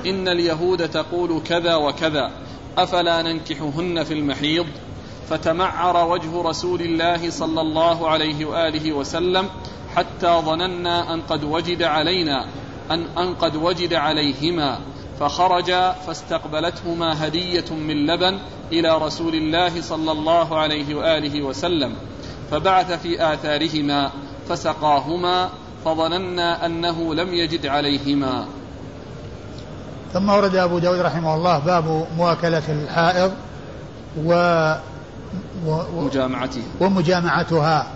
إن اليهود تقول كذا وكذا أفلا ننكحهن في المحيض؟ فتمعر وجه رسول الله صلى الله عليه وآله وسلم حتى ظننا أن قد وجد علينا أن, أن قد وجد عليهما فخرج فاستقبلتهما هدية من لبن إلى رسول الله صلى الله عليه وآله وسلم فبعث في آثارهما فسقاهما فظننا أنه لم يجد عليهما. ثم ورد أبو داود رحمه الله باب مواكلة الحائض و, و... مجامعته. ومجامعتها.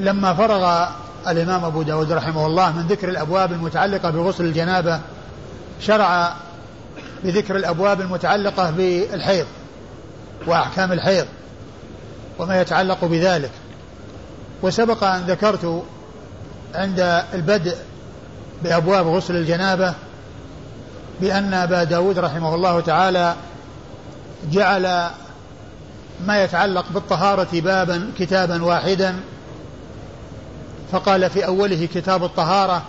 لما فرغ الإمام أبو داود رحمه الله من ذكر الأبواب المتعلقة بغسل الجنابة شرع بذكر الأبواب المتعلقة بالحيض وأحكام الحيض وما يتعلق بذلك. وسبق أن ذكرت عند البدء بأبواب غسل الجنابة بأن أبا داود رحمه الله تعالى جعل ما يتعلق بالطهارة بابا كتابا واحدا فقال في أوله كتاب الطهارة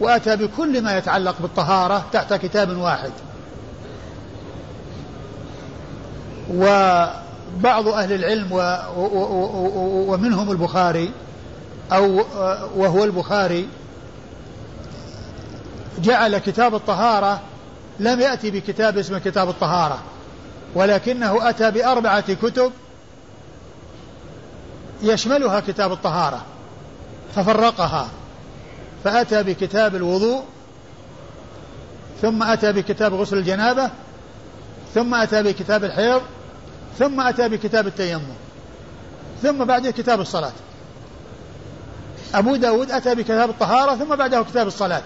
وأتى بكل ما يتعلق بالطهارة تحت كتاب واحد. وبعض أهل العلم ومنهم البخاري أو وهو البخاري جعل كتاب الطهارة لم يأتي بكتاب اسمه كتاب الطهارة ولكنه أتى بأربعة كتب يشملها كتاب الطهارة. ففرقها. فأتى بكتاب الوضوء ثم أتى بكتاب غسل الجنابة ثم أتى بكتاب الحيض ثم أتى بكتاب التيمم ثم بعده كتاب الصلاة. أبو داود أتى بكتاب الطهارة ثم بعده كتاب الصلاة.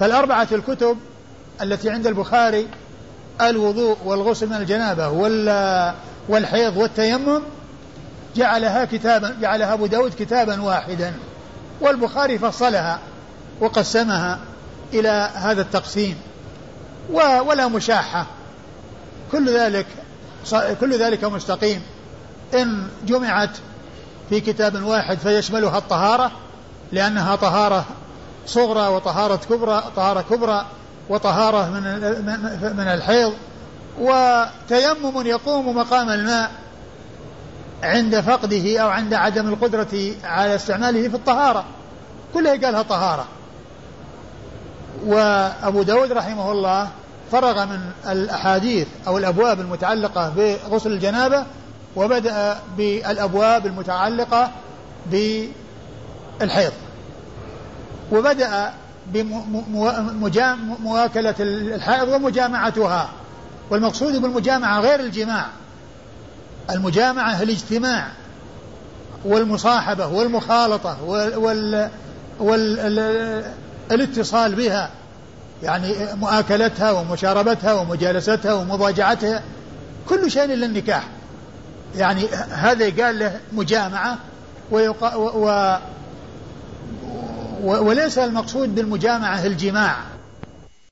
فالأربعة الكتب التي عند البخاري الوضوء والغسل من الجنابة والحيض والتيمم جعلها كتابا جعلها أبو داود كتابا واحدا. والبخاري فصلها وقسمها إلى هذا التقسيم. ولا مشاحة. كل ذلك كل ذلك مستقيم. إن جمعت في كتاب واحد فيشملها الطهارة لأنها طهارة صغرى وطهارة كبرى طهارة كبرى وطهارة من من الحيض. وتيمم يقوم مقام الماء. عند فقده أو عند عدم القدرة على استعماله في الطهارة. كلها قالها طهارة. وأبو داود رحمه الله فرغ من الأحاديث أو الأبواب المتعلقة بغسل الجنابة وبدأ بالأبواب المتعلقة بالحيض. وبدأ بمواكلة الحائض ومجامعتها. والمقصود بالمجامعة غير الجماع. المجامعة الاجتماع والمصاحبة والمخالطة وال والاتصال بها. يعني مؤاكلتها ومشاربتها ومجالستها ومضاجعتها كل شيء إلا النكاح يعني هذا قال له مجامعة ويقا و و وليس المقصود بالمجامعة الجماع.